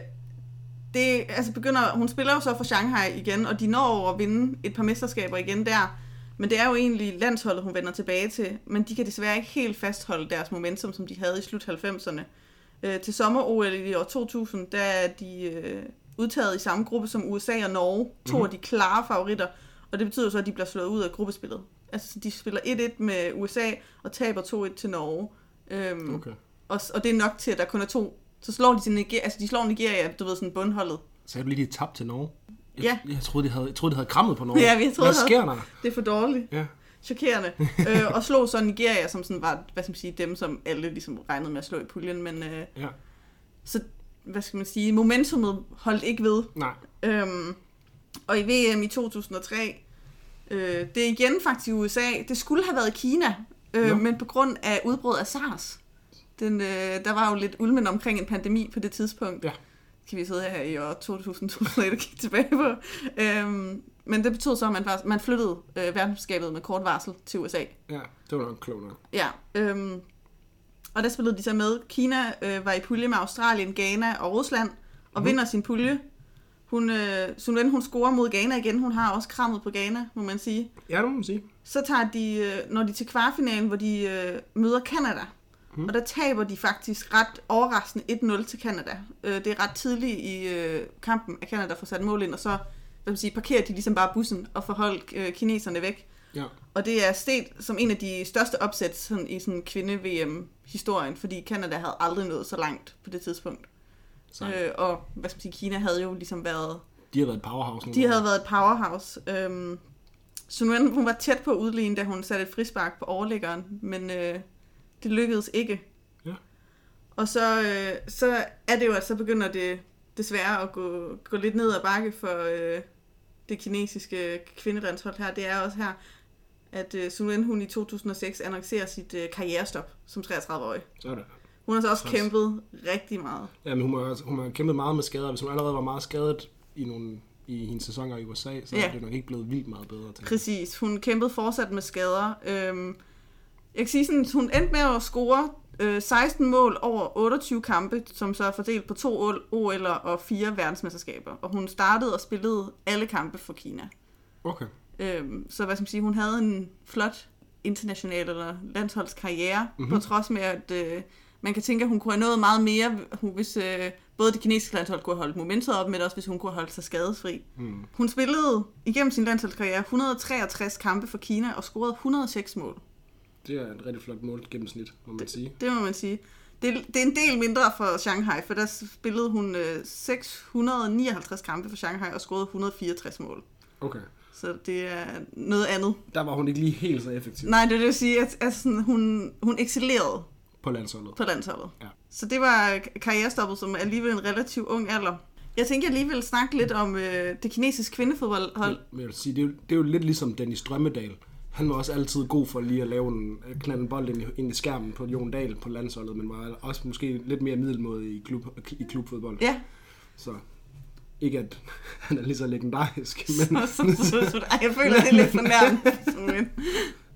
Speaker 2: det, altså begynder, hun spiller jo så for Shanghai igen, og de når over at vinde et par mesterskaber igen der. Men det er jo egentlig landsholdet, hun vender tilbage til, men de kan desværre ikke helt fastholde deres momentum, som de havde i slut 90'erne. Øh, til sommer-OL i år 2000, der er de øh, udtaget i samme gruppe som USA og Norge, to mm-hmm. af de klare favoritter, og det betyder så, at de bliver slået ud af gruppespillet. Altså, de spiller 1-1 med USA og taber 2-1 til Norge. Øhm,
Speaker 1: Okay.
Speaker 2: og, og det er nok til, at der kun er to. Så slår de til Nigeria, altså de slår Nigeria, du ved, sådan bundholdet.
Speaker 1: Så er du lige tabt til Norge. Jeg,
Speaker 2: Ja.
Speaker 1: jeg, troede, de havde, jeg troede, de havde krammet på nogen.
Speaker 2: Ja, vi troede,
Speaker 1: Hvad sker der?
Speaker 2: Det er for dårligt.
Speaker 1: Ja.
Speaker 2: Chokerende. (laughs) øh, og slog så Nigeria, som sådan var, hvad skal man sige, dem, som alle ligesom regnede med at slå i puljen. Men øh,
Speaker 1: Ja.
Speaker 2: så, hvad skal man sige, momentummet holdt ikke ved.
Speaker 1: Nej.
Speaker 2: Øhm, og i VM i 2003, øh, det er igen faktisk i USA. Det skulle have været Kina, øh, men på grund af udbrud af SARS. Den, øh, der var jo lidt ulmen omkring en pandemi på det tidspunkt.
Speaker 1: Ja.
Speaker 2: Kan vi sidde her i år 2000 og kigge tilbage på. Øhm, men det betød så, at man, var, man flyttede øh, verdensskabet med kort varsel til USA.
Speaker 1: Ja, det var nok klogt.
Speaker 2: Ja, øhm, og der spillede de så med. Kina øh, var i pulje med Australien, Ghana og Rusland, og
Speaker 1: Mhm.
Speaker 2: vinder sin pulje. Hun, øh, Sun Wen, hun scorer mod Ghana igen. Hun har også krammet på Ghana, må man sige.
Speaker 1: Ja, det må man sige.
Speaker 2: Så tager de, øh, når de til kvartfinalen, hvor de øh, møder Canada. Mm. Og der taber de faktisk ret overraskende 1-0 til Canada. Øh, det er ret tidligt i øh, kampen, at Canada får sat mål ind, og så hvad man sige, parkerer de ligesom bare bussen og får holdt øh, kineserne væk.
Speaker 1: Ja.
Speaker 2: Og det er stet som en af de største opsæt sådan, i sådan kvinde-VM-historien, fordi Canada havde aldrig nået så langt på det tidspunkt. Øh, og hvad skal man sige, Kina havde jo ligesom været,
Speaker 1: de har været et powerhouse nu.
Speaker 2: de havde været et powerhouse. Øhm, Sun Wen, hun var tæt på at udligne, da hun satte et frispark på overliggeren, men øh, det lykkedes ikke.
Speaker 1: Ja.
Speaker 2: Og så, øh, så er det jo, at så begynder det desværre at gå, gå lidt ned ad bakke for øh, det kinesiske kvindelandshold her. Det er også her, at øh, Sun Wen, hun i 2006 annoncerer sit øh, karrierestop som 33-årig.
Speaker 1: Så er det.
Speaker 2: Hun har så også
Speaker 1: Træls.
Speaker 2: kæmpet rigtig meget.
Speaker 1: Ja, men hun har, hun har kæmpet meget med skader. Hvis hun allerede var meget skadet i nogle i hendes sæsoner i USA, så
Speaker 2: Ja.
Speaker 1: er det nok ikke blevet vildt meget bedre til.
Speaker 2: Præcis. Hun kæmpede fortsat med skader. Øhm, jeg kan sige sådan, hun endte med at score øh, 16 mål over 28 kampe, som så er fordelt på to OL'er og fire verdensmesterskaber. Og hun startede og spillede alle kampe for Kina.
Speaker 1: Okay.
Speaker 2: Øhm, så hvad skal man sige, hun havde en flot international eller landsholdskarriere,
Speaker 1: Mhm.
Speaker 2: mm-hmm. på trods med, at øh, man kan tænke, at hun kunne have nået meget mere, hvis øh, både det kinesiske landshold kunne have holdt momentet op, men også hvis hun kunne have holdt sig skadesfri.
Speaker 1: Hmm.
Speaker 2: Hun spillede igennem sin landsholdskarriere 163 kampe for Kina og scorede 106 mål.
Speaker 1: Det er et rigtig flot mål gennemsnit, må man sige.
Speaker 2: Det må man sige. Det, det er en del mindre for Shanghai, for der spillede hun øh, 659 kampe for Shanghai og scorede 164 mål.
Speaker 1: Okay.
Speaker 2: Så det er noget andet.
Speaker 1: Der var hun ikke lige helt så effektiv
Speaker 2: Nej, det vil sige, at, at sådan, hun, hun excellerede
Speaker 1: på landsholdet.
Speaker 2: på landsholdet.
Speaker 1: Ja.
Speaker 2: Så det var karrierestoppet, som alligevel en relativt ung alder. Jeg tænker, jeg lige vil snakke lidt om øh, det kinesiske kvindefodboldhold.
Speaker 1: Jeg vil sige, det er, jo, det er jo lidt ligesom Dennis Drømmedal. Han var også altid god for lige at lave en, at knalde en bold ind i, ind i skærmen på Jon Dahl på landsholdet, men var også måske lidt mere middelmåde i, klub, i klubfodbold.
Speaker 2: Ja,
Speaker 1: Så ikke at (laughs) han er lige så legendarisk, (laughs) men,
Speaker 2: så, så, så, så, ej, jeg føler, det er lidt fornærmende. Men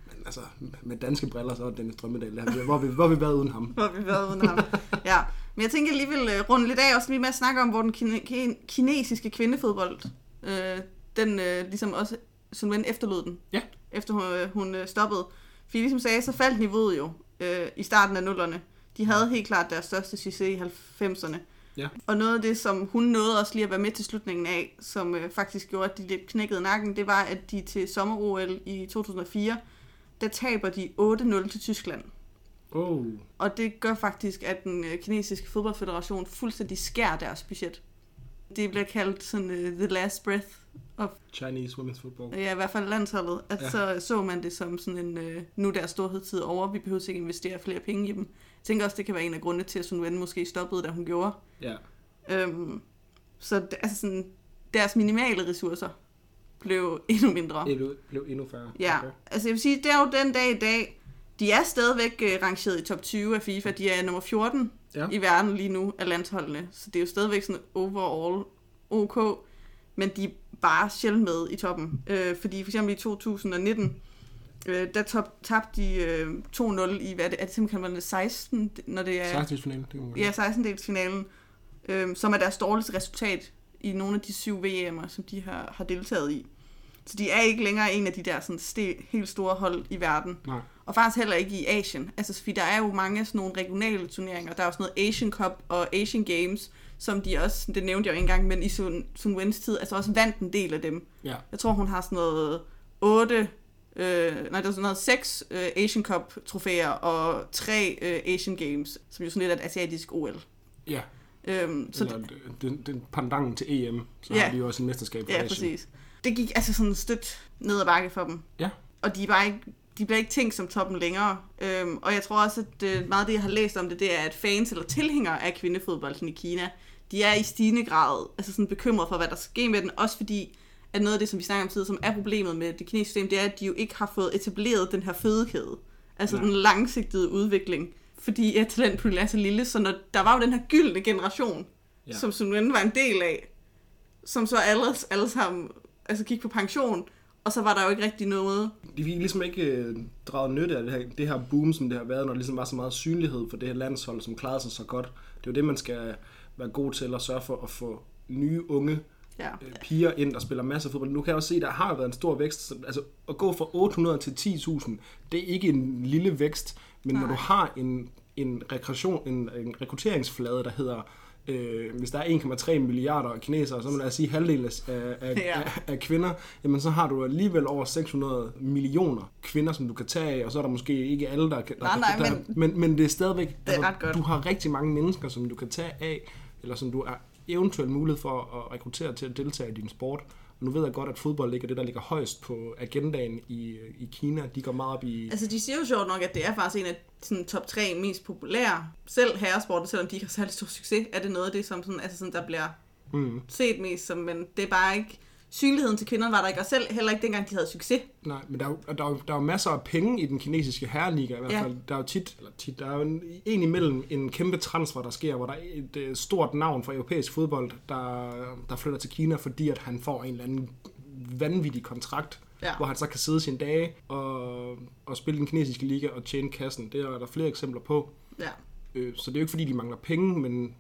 Speaker 1: men altså, med danske briller, så er Dennis Drømmedal, der, hvor, vi, hvor vi været uden ham?
Speaker 2: hvor vi været uden ham. Ja, men jeg tænker lige vil øh, runde lidt af, også lige med at snakke om, hvor den kine, kin- kinesiske kvindefodbold, øh, den øh, ligesom også, Sun Wen efterlod den,
Speaker 1: Ja.
Speaker 2: efter hun, øh, hun øh, stoppede. Fordi ligesom sagde, så faldt niveauet jo øh, i starten af nullerne. De havde helt klart deres største succes i 90'erne.
Speaker 1: Ja.
Speaker 2: Og noget af det, som hun nåede også lige at være med til slutningen af, som øh, faktisk gjorde, at de lidt knækkede nakken, det var, at de til sommer-OL i 2004, der taber de 8-0 til Tyskland.
Speaker 1: Oh,
Speaker 2: Og det gør faktisk, at den øh, kinesiske fodboldfederation fuldstændig skærer deres budget. Det bliver kaldt sådan uh, the last breath of,
Speaker 1: Chinese women's football.
Speaker 2: ja, i hvert fald landsholdet. At
Speaker 1: Ja.
Speaker 2: så så man det som sådan en, uh, nu er deres storhedstid over, vi behøver ikke investere flere penge i dem. Jeg tænker også, det kan være en af grundene til, at Sun Wen måske stoppede, da hun gjorde.
Speaker 1: Ja.
Speaker 2: Øhm, så det, altså sådan, deres minimale ressourcer blev (laughs) endnu mindre.
Speaker 1: Det blev endnu færre.
Speaker 2: Ja,
Speaker 1: Okay.
Speaker 2: altså jeg vil sige, det er jo den dag i dag, de er stadigvæk øh, rangeret i top 20 af FIFA. De er nummer 14
Speaker 1: Ja.
Speaker 2: i verden lige nu af landsholdene. Så det er jo stadigvæk sådan overall ok. Men de bare sjældent med i toppen. Øh, fordi for eksempel i 2019, øh, der top, tabte de øh, 2-0 i, hvad er det, er det simpelthen 16, når det er...
Speaker 1: 16 finale, det kan man godt
Speaker 2: Ja, 16-delsfinalen, øh, som er deres dårligste resultat i nogle af de syv VM'er, som de har, har deltaget i. Så de er ikke længere en af de der sådan, ste, helt store hold i verden.
Speaker 1: Nej.
Speaker 2: Og faktisk heller ikke i Asien. Altså, fordi der er jo mange sådan nogle regionale turneringer. Der er også noget Asian Cup og Asian Games, som de også, det nævnte jeg jo engang, men i Sun, Sun Wens tid, altså også vandt en del af dem.
Speaker 1: Ja.
Speaker 2: Jeg tror, hun har sådan noget 8, øh, nej, der er sådan noget 6 øh, Asian Cup trofæer og 3 øh, Asian Games, som jo sådan lidt er et asiatisk OL.
Speaker 1: Ja.
Speaker 2: Øhm, så
Speaker 1: Eller den, den pandangen til EM, så
Speaker 2: Ja.
Speaker 1: har de jo også en mesterskab for
Speaker 2: Ja,
Speaker 1: Asien.
Speaker 2: præcis. Det gik altså sådan stødt ned ad bakke for dem.
Speaker 1: Ja.
Speaker 2: Og de er bare ikke, de bliver ikke tænkt som toppen længere. Øhm, og jeg tror også, at øh, meget af det, jeg har læst om det, det er, at fans eller tilhængere af kvindefodbolden i Kina, de er i stigende grad altså sådan bekymret for, hvad der sker med den. Også fordi, at noget af det, som vi snakker om tidligere, som er problemet med det kinesiske system, det er, at de jo ikke har fået etableret den her fødekæde. Altså
Speaker 1: Ja.
Speaker 2: den langsigtede udvikling. Fordi at talentpuljen er så lille, så når, der var jo den her gyldne generation,
Speaker 1: Ja.
Speaker 2: som Sun var en del af, som så alle, alle sammen altså gik på pension, og så var der jo ikke rigtig noget.
Speaker 1: De fik ligesom ikke øh, draget nytte af det her, det her boom, som det har været, når der ligesom var så meget synlighed for det her landshold, som klarede sig så godt. Det er jo det, man skal være god til at sørge for at få nye unge
Speaker 2: Ja.
Speaker 1: øh, piger ind, der spiller masser af fodbold. Nu kan jeg også se, at der har været en stor vækst. Så, Altså at gå fra 800 til 10.000, det er ikke en lille vækst, men Nej. når du har en, en, rekreation, en, en rekrutteringsflade, der hedder, øh, hvis der er 1,3 milliarder kinesere, så må jeg sige halvdelen af, af,
Speaker 2: Ja.
Speaker 1: af, af kvinder, jamen så har du alligevel over 600 millioner kvinder, som du kan tage af, og så er der måske ikke alle, der kan...
Speaker 2: Nej, nej,
Speaker 1: der,
Speaker 2: men-
Speaker 1: men, men det er stadigvæk... altså,
Speaker 2: ret godt.
Speaker 1: Du har rigtig mange mennesker, som du kan tage af, eller som du er eventuelt mulighed for at rekruttere til at deltage i din sport. Og nu ved jeg godt, at fodbold ikke er det, der ligger højst på agendaen i, i Kina. De går meget op i...
Speaker 2: Altså, de siger jo sjovt nok, at det er faktisk en af sådan, top 3 mest populære, selv herresporten, selvom de ikke har særlig stor succes, er det noget af det, som sådan, altså sådan, der bliver
Speaker 1: Mm,
Speaker 2: set mest som, men det er bare ikke, synligheden til kvinderne var der ikke, og selv heller ikke dengang, de havde succes.
Speaker 1: nej, men der er, jo, der, er jo, der er jo masser af penge i den kinesiske herreliga i hvert
Speaker 2: Ja.
Speaker 1: fald. Der er jo tit, eller tit, der er jo en, en imellem en kæmpe transfer, der sker, hvor der er et øh, stort navn for europæisk fodbold, der, der flytter til Kina, fordi at han får en eller anden vanvittig kontrakt,
Speaker 2: Ja.
Speaker 1: hvor han så kan sidde sine dage og, og spille den kinesiske liga og tjene kassen. Det er der flere eksempler på.
Speaker 2: Ja.
Speaker 1: Øh, Så det er jo ikke fordi, de mangler penge, men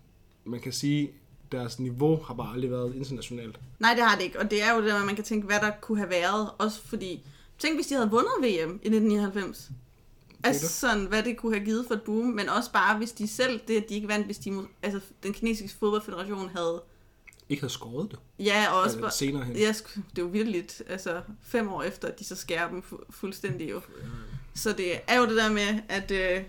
Speaker 1: man kan sige, deres niveau har bare aldrig været internationalt.
Speaker 2: Nej, det har det ikke, og det er jo det, man kan tænke, hvad der kunne have været, også fordi, tænk hvis de havde vundet VM i 1999. Altså sådan, hvad det kunne have givet for et boom, men også bare, hvis de selv, det at de ikke vandt, hvis de, altså den kinesiske fodboldfederation havde,
Speaker 1: Ikke havde skåret det
Speaker 2: ja, og også bare,
Speaker 1: senere hen.
Speaker 2: Ja, det er jo virkelig, altså fem år efter, at de så skærer dem fu- fuldstændig jo. Så det er jo det der med at øh,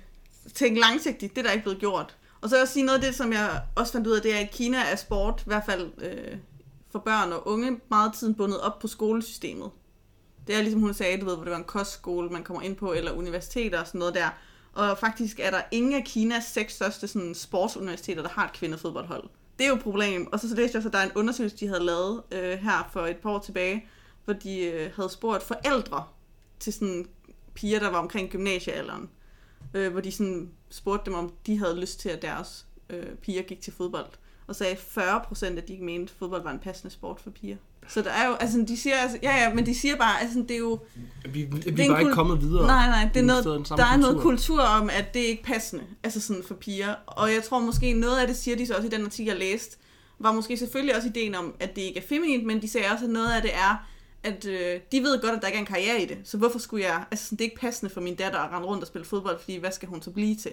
Speaker 2: tænke langsigtigt, det er der ikke blevet gjort. Og så vil jeg sige noget af det, som jeg også fandt ud af, det er, at i Kina er sport, i hvert fald øh, for børn og unge, meget tiden bundet op på skolesystemet. Det er ligesom hun sagde, du ved, hvor det var en kostskole, man kommer ind på, eller universiteter og sådan noget der. Og faktisk er der ingen af Kinas seks største sådan, sportsuniversiteter, der har et kvindefodboldhold. Det er jo et problem. Og så, så læste jeg så, at der er en undersøgelse, de havde lavet øh, her for et par år tilbage, hvor de øh, havde spurgt forældre til sådan piger, der var omkring gymnasiealderen. Øh, hvor de sådan spurgte dem, om de havde lyst til, at deres øh, piger gik til fodbold. Og sagde 40 procent, at de ikke mente, at fodbold var en passende sport for piger. Så der er jo, altså de siger, altså, ja ja, men de siger bare, altså det er jo,
Speaker 1: Vi, vi
Speaker 2: Det
Speaker 1: er bare ikke kommet videre.
Speaker 2: Nej, nej, det er noget, der er noget
Speaker 1: kultur.
Speaker 2: kultur om, at det er ikke passende, altså sådan for piger. Og jeg tror måske, noget af det siger de så også i den artikel, jeg læste, var måske selvfølgelig også ideen om, at det ikke er feminint, men de sagde også, at noget af det er, at øh, de ved godt, at der ikke er en karriere i det. Så hvorfor skulle jeg, altså sådan, det er ikke passende for min datter at rende rundt og spille fodbold, fordi hvad skal hun så blive til?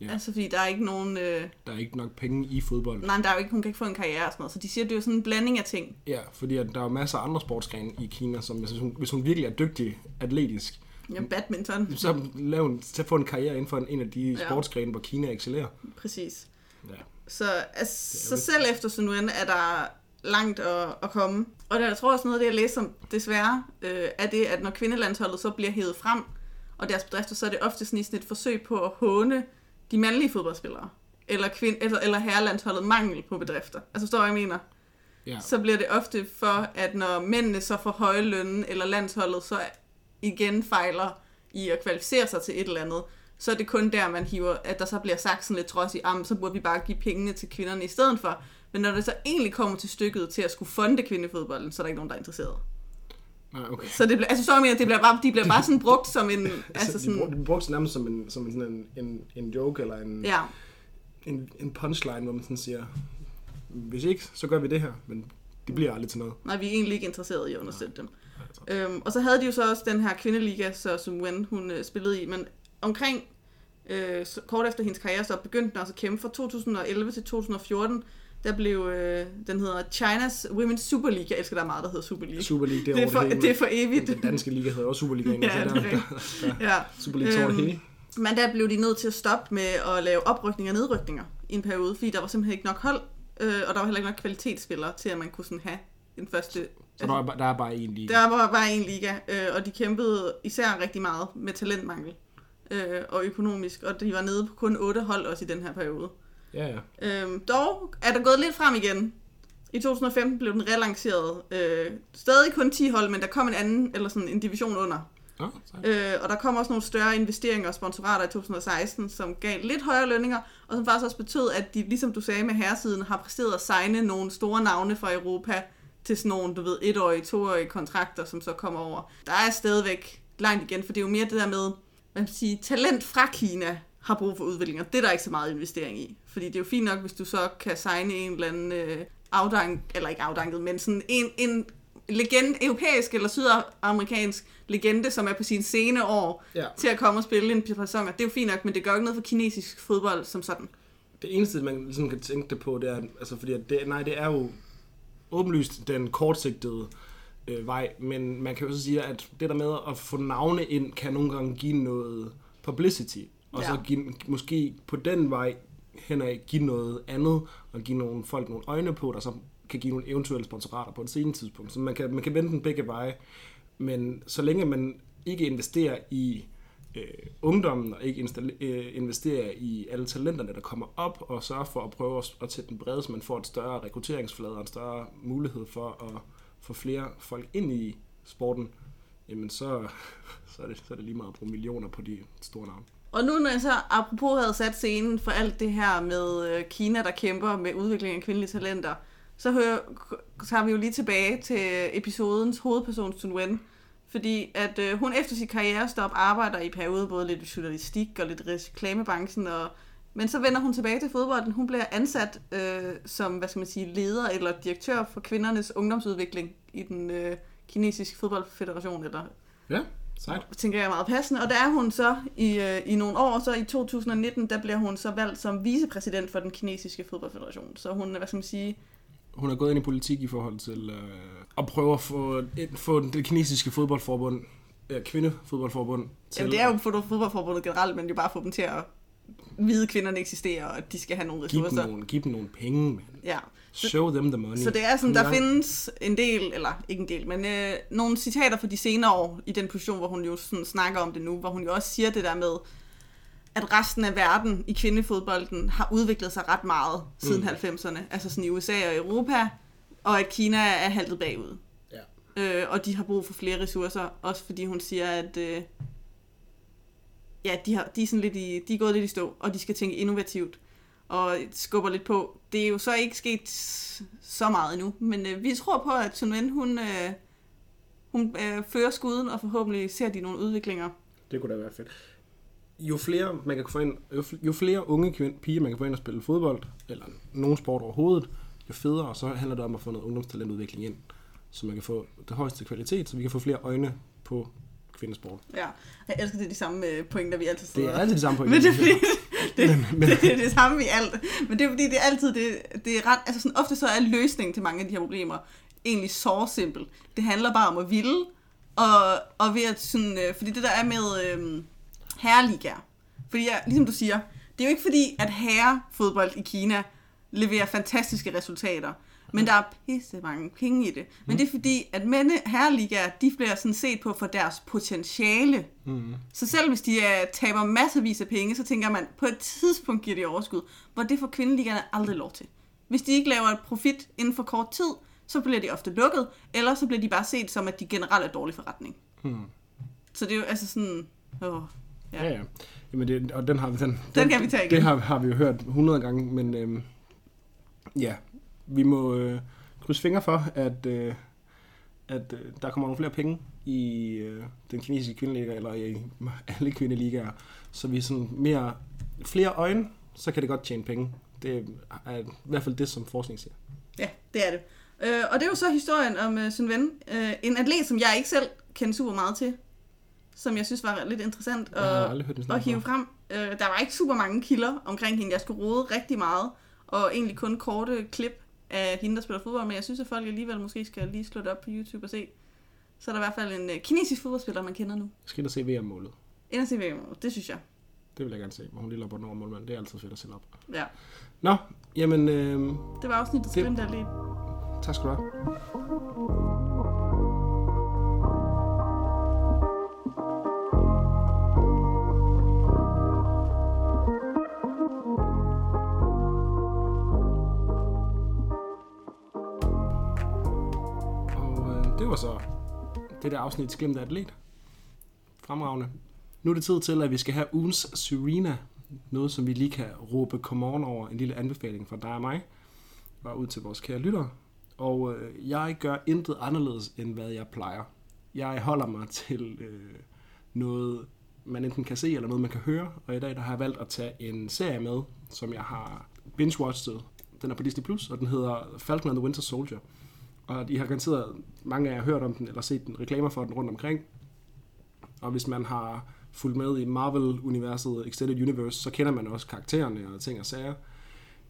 Speaker 1: Ja.
Speaker 2: Altså fordi der er ikke nogen, øh,
Speaker 1: Der er ikke nok penge i fodbold.
Speaker 2: nej, men der er jo ikke, hun kan ikke få en karriere og sådan noget. Så de siger, at det er jo sådan en blanding af ting.
Speaker 1: Ja, fordi at der er jo masser af andre sportsgrene i Kina, som hvis hun, hvis hun virkelig er dygtig atletisk,
Speaker 2: Ja, badminton,
Speaker 1: så lav en, så få en karriere inden for en, en af de
Speaker 2: Ja.
Speaker 1: sportsgrene, hvor Kina excellerer.
Speaker 2: præcis.
Speaker 1: Ja.
Speaker 2: Så, altså, så
Speaker 1: lidt-
Speaker 2: selv efter Sun Wen er der langt at, at komme. Og der, jeg tror også noget af det, jeg læste om, desværre, øh, er det, at når kvindelandsholdet så bliver hævet frem, og deres bedrifter, så er det ofte sådan, et forsøg på at håne de mandlige fodboldspillere. Eller, kvind, eller, eller herrelandsholdet mangel på bedrifter. Altså forstår du, hvad jeg mener?
Speaker 1: Ja.
Speaker 2: Så bliver det ofte for, at når mændene så får høje lønne, eller landsholdet så igen fejler i at kvalificere sig til et eller andet, så er det kun der, man hiver, at der så bliver sagt sådan lidt trods i, ah, så burde vi bare give pengene til kvinderne i stedet for. Men når det så egentlig kommer til stykket til at skulle fonde kvindefodbolden, så er der ikke nogen, der er interesseret.
Speaker 1: Nej, okay.
Speaker 2: Så det bliver, altså, så mener, det bliver bare, de bliver bare sådan brugt som en, (laughs)
Speaker 1: Altså,
Speaker 2: altså
Speaker 1: de,
Speaker 2: sådan,
Speaker 1: de brugte det nærmest som en, som en, sådan en, en, en joke, eller en,
Speaker 2: ja,
Speaker 1: en, en punchline, hvor man sådan siger, hvis ikke, så gør vi det her, men det bliver aldrig til noget.
Speaker 2: nej, vi er egentlig ikke interesseret i at understøtte dem. Øhm, og så havde de jo så også den her kvindeliga, så, som Wen hun øh, spillede i, men omkring øh, kort efter hendes karriere, så begyndte den også at kæmpe fra 2011 til 2014. Der blev, øh, den hedder China's Women's Super League. Jeg elsker, der er meget, der hedder Super League.
Speaker 1: Super League, det er,
Speaker 2: Det er for,
Speaker 1: det
Speaker 2: det er for evigt.
Speaker 1: Den danske liga hedder også Superligaen,
Speaker 2: Ja,
Speaker 1: så
Speaker 2: det er
Speaker 1: der, der, der,
Speaker 2: Ja.
Speaker 1: Super League
Speaker 2: Øhm,
Speaker 1: hele.
Speaker 2: Men der blev de nødt til at stoppe med at lave oprykninger og nedrykninger i en periode, fordi der var simpelthen ikke nok hold, øh, og der var heller ikke nok kvalitetsspillere til, at man kunne sådan have en første...
Speaker 1: Så der er, der er bare en liga.
Speaker 2: Der var bare en liga, øh, og de kæmpede især rigtig meget med talentmangel øh, og økonomisk, og de var nede på kun otte hold også i den her periode.
Speaker 1: Ja, ja.
Speaker 2: Øhm, dog er der gået lidt frem igen. I 2015 blev den relanceret. Øh, stadig kun 10 hold, men der kom en anden, eller sådan en division under.
Speaker 1: Nå, sejt.
Speaker 2: Øh, og der kom også nogle større investeringer og sponsorater i 2016, som gav lidt højere lønninger, og som faktisk også betød, at de, ligesom du sagde med herresiden, har præsteret at signe nogle store navne fra Europa til sådan nogle, du ved, etårige, toårige kontrakter, som så kommer over. Der er stadigvæk langt igen, for det er jo mere det der med, man siger, talent fra Kina har brug for udvikling, og det er der ikke så meget investering i. Fordi det er jo fint nok, hvis du så kan signe en eller anden øh, afdank, eller ikke afdanket, men sådan en, en legende, europæisk eller sydamerikansk legende, som er på sine sene år,
Speaker 1: Ja.
Speaker 2: til at komme og spille en par sæsoner. Det er jo fint nok, men det gør ikke noget for kinesisk fodbold som sådan.
Speaker 1: Det eneste, man ligesom kan tænke det på, det er, altså fordi at det, nej, det er jo åbenlyst den kortsigtede øh, vej, men man kan jo så sige, at det der med at få navne ind, kan nogle gange give noget publicity, og ja. så give, måske på den vej hen ad give noget andet, og give nogle folk nogle øjne på, der så kan give nogle eventuelle sponsorater på et senere tidspunkt. Så man kan, man kan vende den begge veje, men så længe man ikke investerer i øh, ungdommen, og ikke øh, investerer i alle talenterne, der kommer op, og sørger for at prøve at, at sætte den brede, så man får et større rekrutteringsflade og en større mulighed for at få flere folk ind i sporten, jamen så, (laughs) så, er, det, så er det lige meget at bruge millioner på de store navne.
Speaker 2: Og nu når jeg så apropos havde sat scenen for alt det her med øh, Kina, der kæmper med udvikling af kvindelige talenter, så, hører, tager vi jo lige tilbage til episodens hovedperson, Sun Wen. Fordi at øh, hun efter sit karrierestop arbejder i periode både lidt i journalistik og lidt i reklamebranchen. Og, men så vender hun tilbage til fodbolden. Hun bliver ansat øh, som hvad skal man sige, leder eller direktør for kvindernes ungdomsudvikling i den øh, kinesiske fodboldfederation, eller
Speaker 1: Ja, sejt.
Speaker 2: tænker jeg er meget passende. Og der er hun så i, øh, i nogle år, så i 2019, der bliver hun så valgt som vicepræsident for den kinesiske fodboldfederation. Så hun, er, hvad skal man sige,
Speaker 1: Hun er gået ind i politik i forhold til øh, at prøve at få, et, få det kinesiske fodboldforbund, ja, kvindefodboldforbund, til
Speaker 2: jamen det er jo fod- fodboldforbundet generelt, men jo bare få dem til at vide, at kvinderne eksisterer, og at de skal have nogle
Speaker 1: at give dem,
Speaker 2: ressourcer.
Speaker 1: nogle, give dem nogle penge, man.
Speaker 2: Ja.
Speaker 1: Show them the money.
Speaker 2: Så det er sådan, der findes en del, eller ikke en del, men øh, nogle citater fra de senere år i den position, hvor hun jo sådan snakker om det nu, hvor hun jo også siger det der med, at resten af verden i kvindefodbolden har udviklet sig ret meget siden
Speaker 1: Mm.
Speaker 2: 90'erne. Altså sådan i USA og Europa, og at Kina er haltet bagud.
Speaker 1: Ja.
Speaker 2: Øh, og de har brug for flere ressourcer, også fordi hun siger, at øh, ja, de, har, de, er sådan lidt i, de er gået lidt i stå, og de skal tænke innovativt og skubber lidt på. Det er jo så ikke sket så meget endnu, men øh, vi tror på, at Sun Wen, hun, øh, hun øh, fører skuden, og forhåbentlig ser de nogle udviklinger.
Speaker 1: Det kunne da være fedt. Jo flere, man kan få ind, jo, jo flere unge kvind, piger, man kan få ind og spille fodbold, eller nogen sport overhovedet, jo federe, og så handler det om at få noget ungdomstalentudvikling ind, så man kan få det højeste kvalitet, så vi kan få flere øjne på kvindesport.
Speaker 2: Ja, jeg elsker det de samme øh, pointer, vi altid
Speaker 1: Det
Speaker 2: sidder
Speaker 1: er altid det samme (laughs) pointe.
Speaker 2: Men det er fordi, det,
Speaker 1: Men- men-
Speaker 2: det, er det samme i alt. Men det er fordi, det er altid det, det er ret, altså sådan, ofte så er løsningen til mange af de her problemer egentlig så simpel. Det handler bare om at ville, og, og ved at sådan, øh, fordi det der er med øh, herreligaer, fordi jeg, ligesom du siger, det er jo ikke fordi, at herrefodbold i Kina leverer fantastiske resultater, men der er pisse mange penge i det. Men det er fordi, at mænd herreligaer, de bliver sådan set på for deres potentiale.
Speaker 1: Mm.
Speaker 2: Så selv hvis de uh, taber masservis af penge, så tænker man, på et tidspunkt giver de overskud, hvor det får kvindeligerne aldrig lov til. Hvis de ikke laver et profit inden for kort tid, så bliver de ofte lukket, eller så bliver de bare set som, at de generelt er dårlig forretning.
Speaker 1: Hmm.
Speaker 2: Så det er jo altså sådan... Åh,
Speaker 1: Ja, ja. Jamen det, og den har vi... Den,
Speaker 2: Den kan vi tage igen.
Speaker 1: Det har, har vi jo hørt 100 gange, men øhm, ja, vi må øh, krydse fingre for, at, øh, at øh, der kommer nogle flere penge i øh, den kinesiske kvindeliga, eller i alle kvindeligaer, så vi sådan mere, flere øjne, så kan det godt tjene penge. Det er i hvert fald det, som forskning siger.
Speaker 2: Ja, det er det. Øh, og det er jo så historien om uh, sin ven. Uh, en atlet, som jeg ikke selv kender super meget til. Som jeg synes var lidt interessant at, at hive frem. Uh, der var ikke super mange kilder omkring hende. Jeg skulle rode rigtig meget. Og egentlig kun korte klip af hende, der spiller fodbold. Men jeg synes, at folk alligevel måske skal lige slå det op på YouTube og se. Så er der i hvert fald en uh, kinesisk fodboldspiller, man kender nu.
Speaker 1: Skal ind og se VM-målet.
Speaker 2: Ind og se VM, det synes jeg.
Speaker 1: Det vil jeg gerne se, hvor hun lige løber over målmand. Det er altid fedt at sætte op.
Speaker 2: Ja.
Speaker 1: Nå, jamen, øh,
Speaker 2: Det var afsnittet
Speaker 1: Det-
Speaker 2: Skrind der lige.
Speaker 1: tak skal du have. Var så det der afsnit Glemt atlet. Fremragende. Nu er det tid til, at vi skal have ugens Serena. Noget, som vi lige kan råbe come on over. En lille anbefaling fra dig og mig. Bare ud til vores kære lyttere. Og øh, jeg gør intet anderledes, end hvad jeg plejer. Jeg holder mig til øh, noget, man enten kan se, eller noget, man kan høre. Og i dag der har jeg valgt at tage en serie med, som jeg har binge-watchet. Den er på Disney+, Plus, og den hedder Falcon and the Winter Soldier. Og I har garanteret, mange af jer har hørt om den, eller set den, reklamer for den rundt omkring. Og hvis man har fulgt med i Marvel-universet, Extended Universe, så kender man også karaktererne og ting og sager.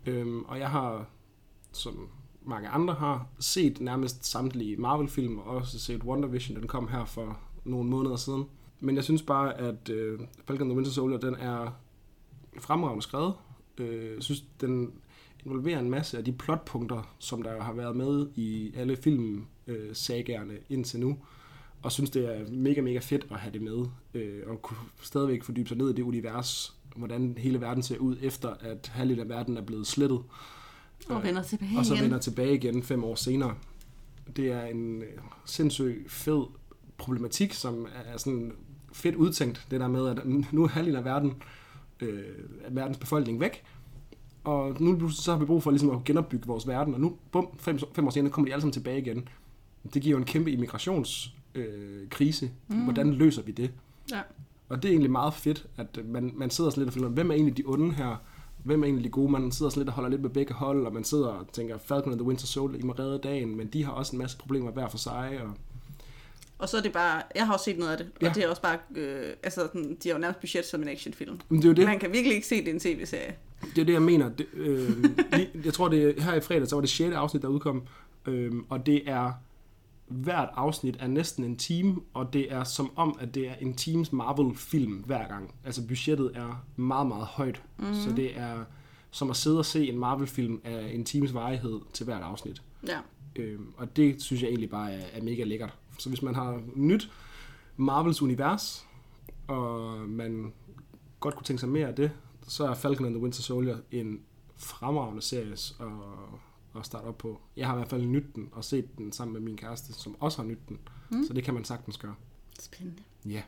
Speaker 1: Øhm, og jeg har, som mange andre har, set nærmest samtlige Marvel-film, og også set WandaVision, den kom her for nogle måneder siden. Men jeg synes bare, at øh, Falcon and the Winter Soldier, den er fremragende skrevet. Øh, jeg synes, den involverer en masse af de plotpunkter, som der har været med i alle filmsagerne indtil nu. Og synes, det er mega, mega fedt at have det med. Øh, og kunne stadigvæk fordybe sig ned i det univers, hvordan hele verden ser ud, efter at halvdelen af verden er blevet slettet.
Speaker 2: Og vender tilbage
Speaker 1: Og så
Speaker 2: igen.
Speaker 1: vender tilbage igen fem år senere. Det er en øh, sindssygt fed problematik, som er sådan fedt udtænkt. Det der med, at nu er halvdelen af verden, øh, verdens befolkning væk. Og nu så har vi brug for ligesom at genopbygge vores verden. Og nu, bum, fem, fem år senere, kommer de alle sammen tilbage igen. Det giver jo en kæmpe immigrationskrise. Øh.
Speaker 2: Mm.
Speaker 1: Hvordan løser vi det?
Speaker 2: Ja.
Speaker 1: Og det er egentlig meget fedt, at man, man sidder sådan lidt og finder, hvem er egentlig de onde her? Hvem er egentlig de gode? Man sidder sådan lidt og holder lidt med begge hold, og man sidder og tænker, Falcon and the Winter Soldier, I må redde dagen, men de har også en masse problemer hver for sig. Og,
Speaker 2: Og så er det bare, jeg har også set noget af det, og
Speaker 1: Ja.
Speaker 2: det er også bare, øh, altså sådan, de har jo nærmest budget som en actionfilm.
Speaker 1: men det er jo det,
Speaker 2: Man kan virkelig ikke se det i en tv-serie.
Speaker 1: Det, er det jeg mener. Det, øh, lige, jeg tror, det er, her i fredag, så var det 6. afsnit, der udkom, øh, og det er hvert afsnit er næsten en time, og det er som om, at det er en teams Marvel-film hver gang. Altså budgettet er meget, meget højt, mm. så det er som at sidde og se en Marvel-film af en times varighed til hvert afsnit.
Speaker 2: Ja.
Speaker 1: Øhm, og det synes jeg egentlig bare er, er mega lækkert. Så hvis man har nyt Marvels univers, og man godt kunne tænke sig mere af det, så er Falcon and the Winter Soldier en fremragende serie at, at starte op på. Jeg har i hvert fald nydt den, og set den sammen med min kæreste, som også har nydt den. Mm. Så det kan man sagtens gøre.
Speaker 2: Spændende.
Speaker 1: Ja.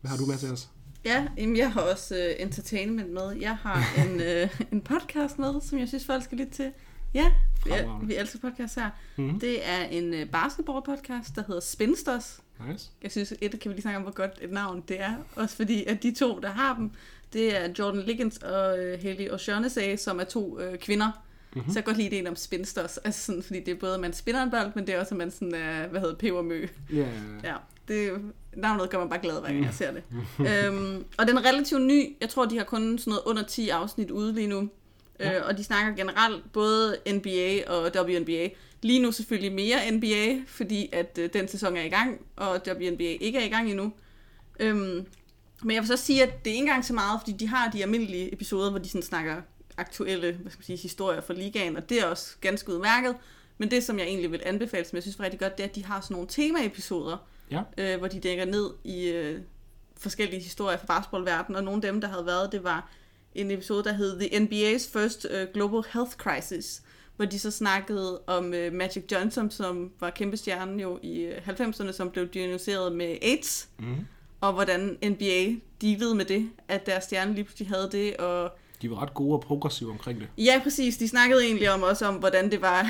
Speaker 1: Hvad har du med til os?
Speaker 2: Ja, jamen, jeg har også uh, entertainment med. Jeg har en, uh, (laughs) en podcast med, som jeg synes, folk skal lytte til. Ja, vi,
Speaker 1: Fremragende.
Speaker 2: vi elsker podcast her.
Speaker 1: Mhm.
Speaker 2: Det er en uh, basketball-podcast, der hedder Spinsters.
Speaker 1: Nice.
Speaker 2: Jeg synes, et kan vi lige snakke om, hvor godt et navn det er. Også fordi, at de to, der har dem, det er Jordan Liggins og uh, Haley O'Shaughnessy, som er to uh, kvinder. Mm-hmm. Så jeg kan godt lide ideen om spinsters. Altså sådan, fordi det er både, at man spinner en bold, men det er også, at man sådan, uh, hvad hedder pebermø.
Speaker 1: Ja,
Speaker 2: Ja, det, navnet gør mig bare glad, hver gang jeg ser det. (laughs) øhm, og den er relativt ny. Jeg tror, de har kun sådan noget under 10 afsnit ude lige nu. Ja. Øh, og de snakker generelt både NBA og WNBA. Lige nu selvfølgelig mere NBA, fordi at øh, den sæson er i gang, og WNBA ikke er i gang endnu. Øhm, men jeg vil så sige, at det er ikke engang så meget, fordi de har de almindelige episoder, hvor de sådan snakker aktuelle hvad skal man sige, historier fra ligaen, og det er også ganske udmærket. Men det, som jeg egentlig vil anbefale, som jeg synes var rigtig godt, det er, at de har sådan nogle temaepisoder,
Speaker 1: Ja.
Speaker 2: øh, hvor de dækker ned i øh, forskellige historier fra basketballverdenen, og nogle af dem, der havde været, det var en episode, der hed The NBA's First øh, Global Health Crisis, hvor de så snakkede om øh, Magic Johnson, som var kæmpe stjernen jo i øh, 90'erne, som blev diagnosticeret med AIDS,
Speaker 1: Mm.
Speaker 2: og hvordan NBA dealede med det, at deres stjerne lige pludselig havde det, og
Speaker 1: De var ret gode og progressive omkring det.
Speaker 2: Ja, præcis. De snakkede egentlig om også om, hvordan det var,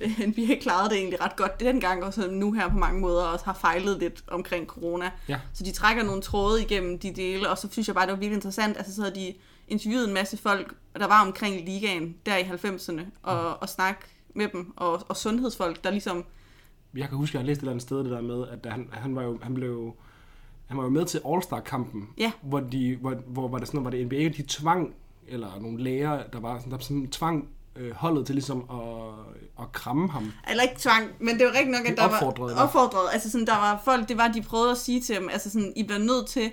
Speaker 2: at NBA klarede det egentlig ret godt dengang, og så nu her på mange måder også har fejlet lidt omkring corona.
Speaker 1: Ja.
Speaker 2: Så de trækker nogle tråde igennem de dele, og så synes jeg bare, det var virkelig interessant. Altså så havde de interviewet en masse folk, der var omkring ligaen der i 90'erne, og, og snakke med dem, og, og sundhedsfolk, der ligesom...
Speaker 1: Jeg kan huske, at jeg har læst et eller andet sted det der med, at han, han var jo, han blev han var jo med til All-Star-kampen,
Speaker 2: Ja.
Speaker 1: hvor, de, hvor, hvor var det sådan, var det NBA, de tvang, eller nogle læger, der var sådan, der sådan tvang øh, holdet til ligesom at, at kramme ham.
Speaker 2: Eller ikke tvang, men det var rigtigt nok, at
Speaker 1: De
Speaker 2: der
Speaker 1: opfordrede
Speaker 2: var opfordret. Altså sådan, der var folk, det var, de prøvede at sige til dem, altså sådan, I bliver nødt til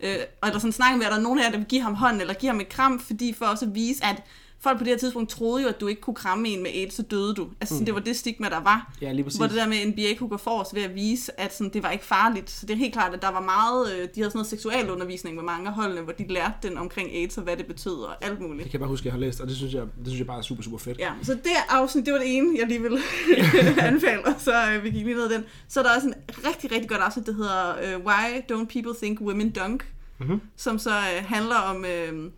Speaker 2: Øh, og der er sådan snak med, at der er nogen af jer, der vil give ham hånden, eller give ham et kram, fordi for også at vise, at folk på det her tidspunkt troede jo, at du ikke kunne kramme en med AIDS, så døde du. Altså sådan, det var det stigma, der var.
Speaker 1: Ja, lige præcis.
Speaker 2: Hvor det der med, at NBA kunne gå forrest ved at vise, at sådan, det var ikke farligt. Så det er helt klart, at der var meget, øh, de havde sådan noget seksualundervisning med mange af holdene, hvor de lærte den omkring AIDS og hvad det betød og alt muligt.
Speaker 1: Det kan jeg bare huske, at jeg har læst, og det synes jeg, det synes jeg bare er super, super fedt.
Speaker 2: Ja, så det afsnit, det var det ene, jeg lige ville (laughs) anbefale, og så øh, vi gik lige ned den. Så er der også en rigtig, rigtig godt afsnit, der hedder øh, Why Don't People Think Women Dunk?
Speaker 1: Mhm.
Speaker 2: Som så øh, handler om, øh,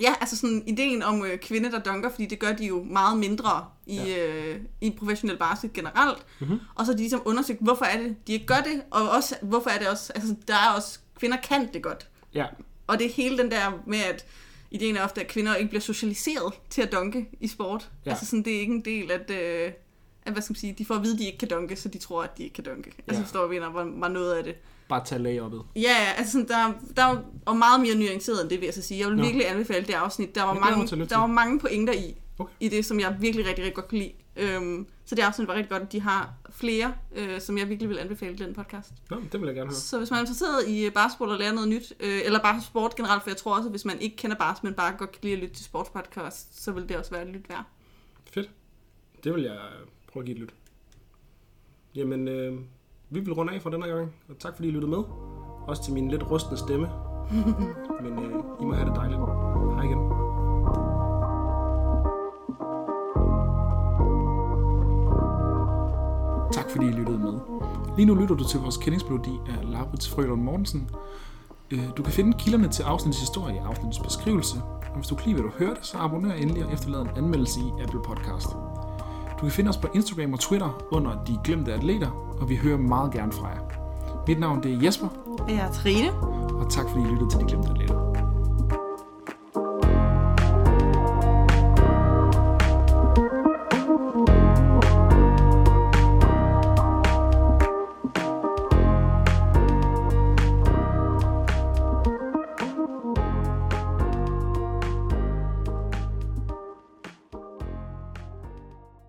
Speaker 2: ja, altså sådan ideen om øh, kvinder, der dunker, fordi det gør de jo meget mindre i, ja. øh, i professionel basket generelt.
Speaker 1: Mhm.
Speaker 2: Og så har de ligesom undersøgt, hvorfor er det, de ikke gør det, og også, hvorfor er det også, altså der er også, kvinder kan det godt.
Speaker 1: Ja,
Speaker 2: Og det er hele den der med, at ideen er ofte, at kvinder ikke bliver socialiseret til at dunke i sport.
Speaker 1: Ja.
Speaker 2: Altså sådan, det er ikke en del, at, øh, at hvad skal man sige, de får at vide, at de ikke kan dunke, så de tror, at de ikke kan dunke. Altså
Speaker 1: Ja.
Speaker 2: forstår vi, var, var noget af det.
Speaker 1: Bare tage lag oppet.
Speaker 2: Ja, ja, altså sådan, der, der er og meget mere nuanceret end det, vil jeg så sige. Jeg vil
Speaker 1: Nå.
Speaker 2: virkelig anbefale det afsnit. Der var, mange, der var mange pointer i,
Speaker 1: Okay.
Speaker 2: i det, som jeg virkelig rigtig, rigtig godt kunne lide. Øhm, så det afsnit var rigtig godt, at de har flere, øh, som jeg virkelig vil anbefale i den podcast.
Speaker 1: Nå, det vil jeg gerne høre.
Speaker 2: Så hvis man er interesseret i øh, basketball og lære noget nyt, øh, eller bare sport generelt, for jeg tror også, at hvis man ikke kender basket, men bare godt kan lide at lytte til sportspodcast, så vil det også være et lyt værd.
Speaker 1: Fedt. Det vil jeg prøve at give et lyt. Jamen, øh, vi vil runde af for den her gang, og tak fordi I lyttede med. Også til min lidt rustne stemme. (laughs) Men øh, I må have det dejligt. Hej igen. Tak fordi I lyttede med. Lige nu lytter du til vores kendingsmelodi af Laurits Frølund Mortensen. Øh, Du kan finde kilderne til afsnittets historie i afsnittets beskrivelse. Og hvis du kan lide, hvad du hørte, så abonner endelig og efterlad en anmeldelse i Apple Podcast. Du kan finde os på Instagram og Twitter under De Glemte Atleter, og vi hører meget gerne fra jer. Mit navn det er Jesper,
Speaker 2: Og jeg er Trine.
Speaker 1: og tak fordi I lyttede til De Glemte Atleter.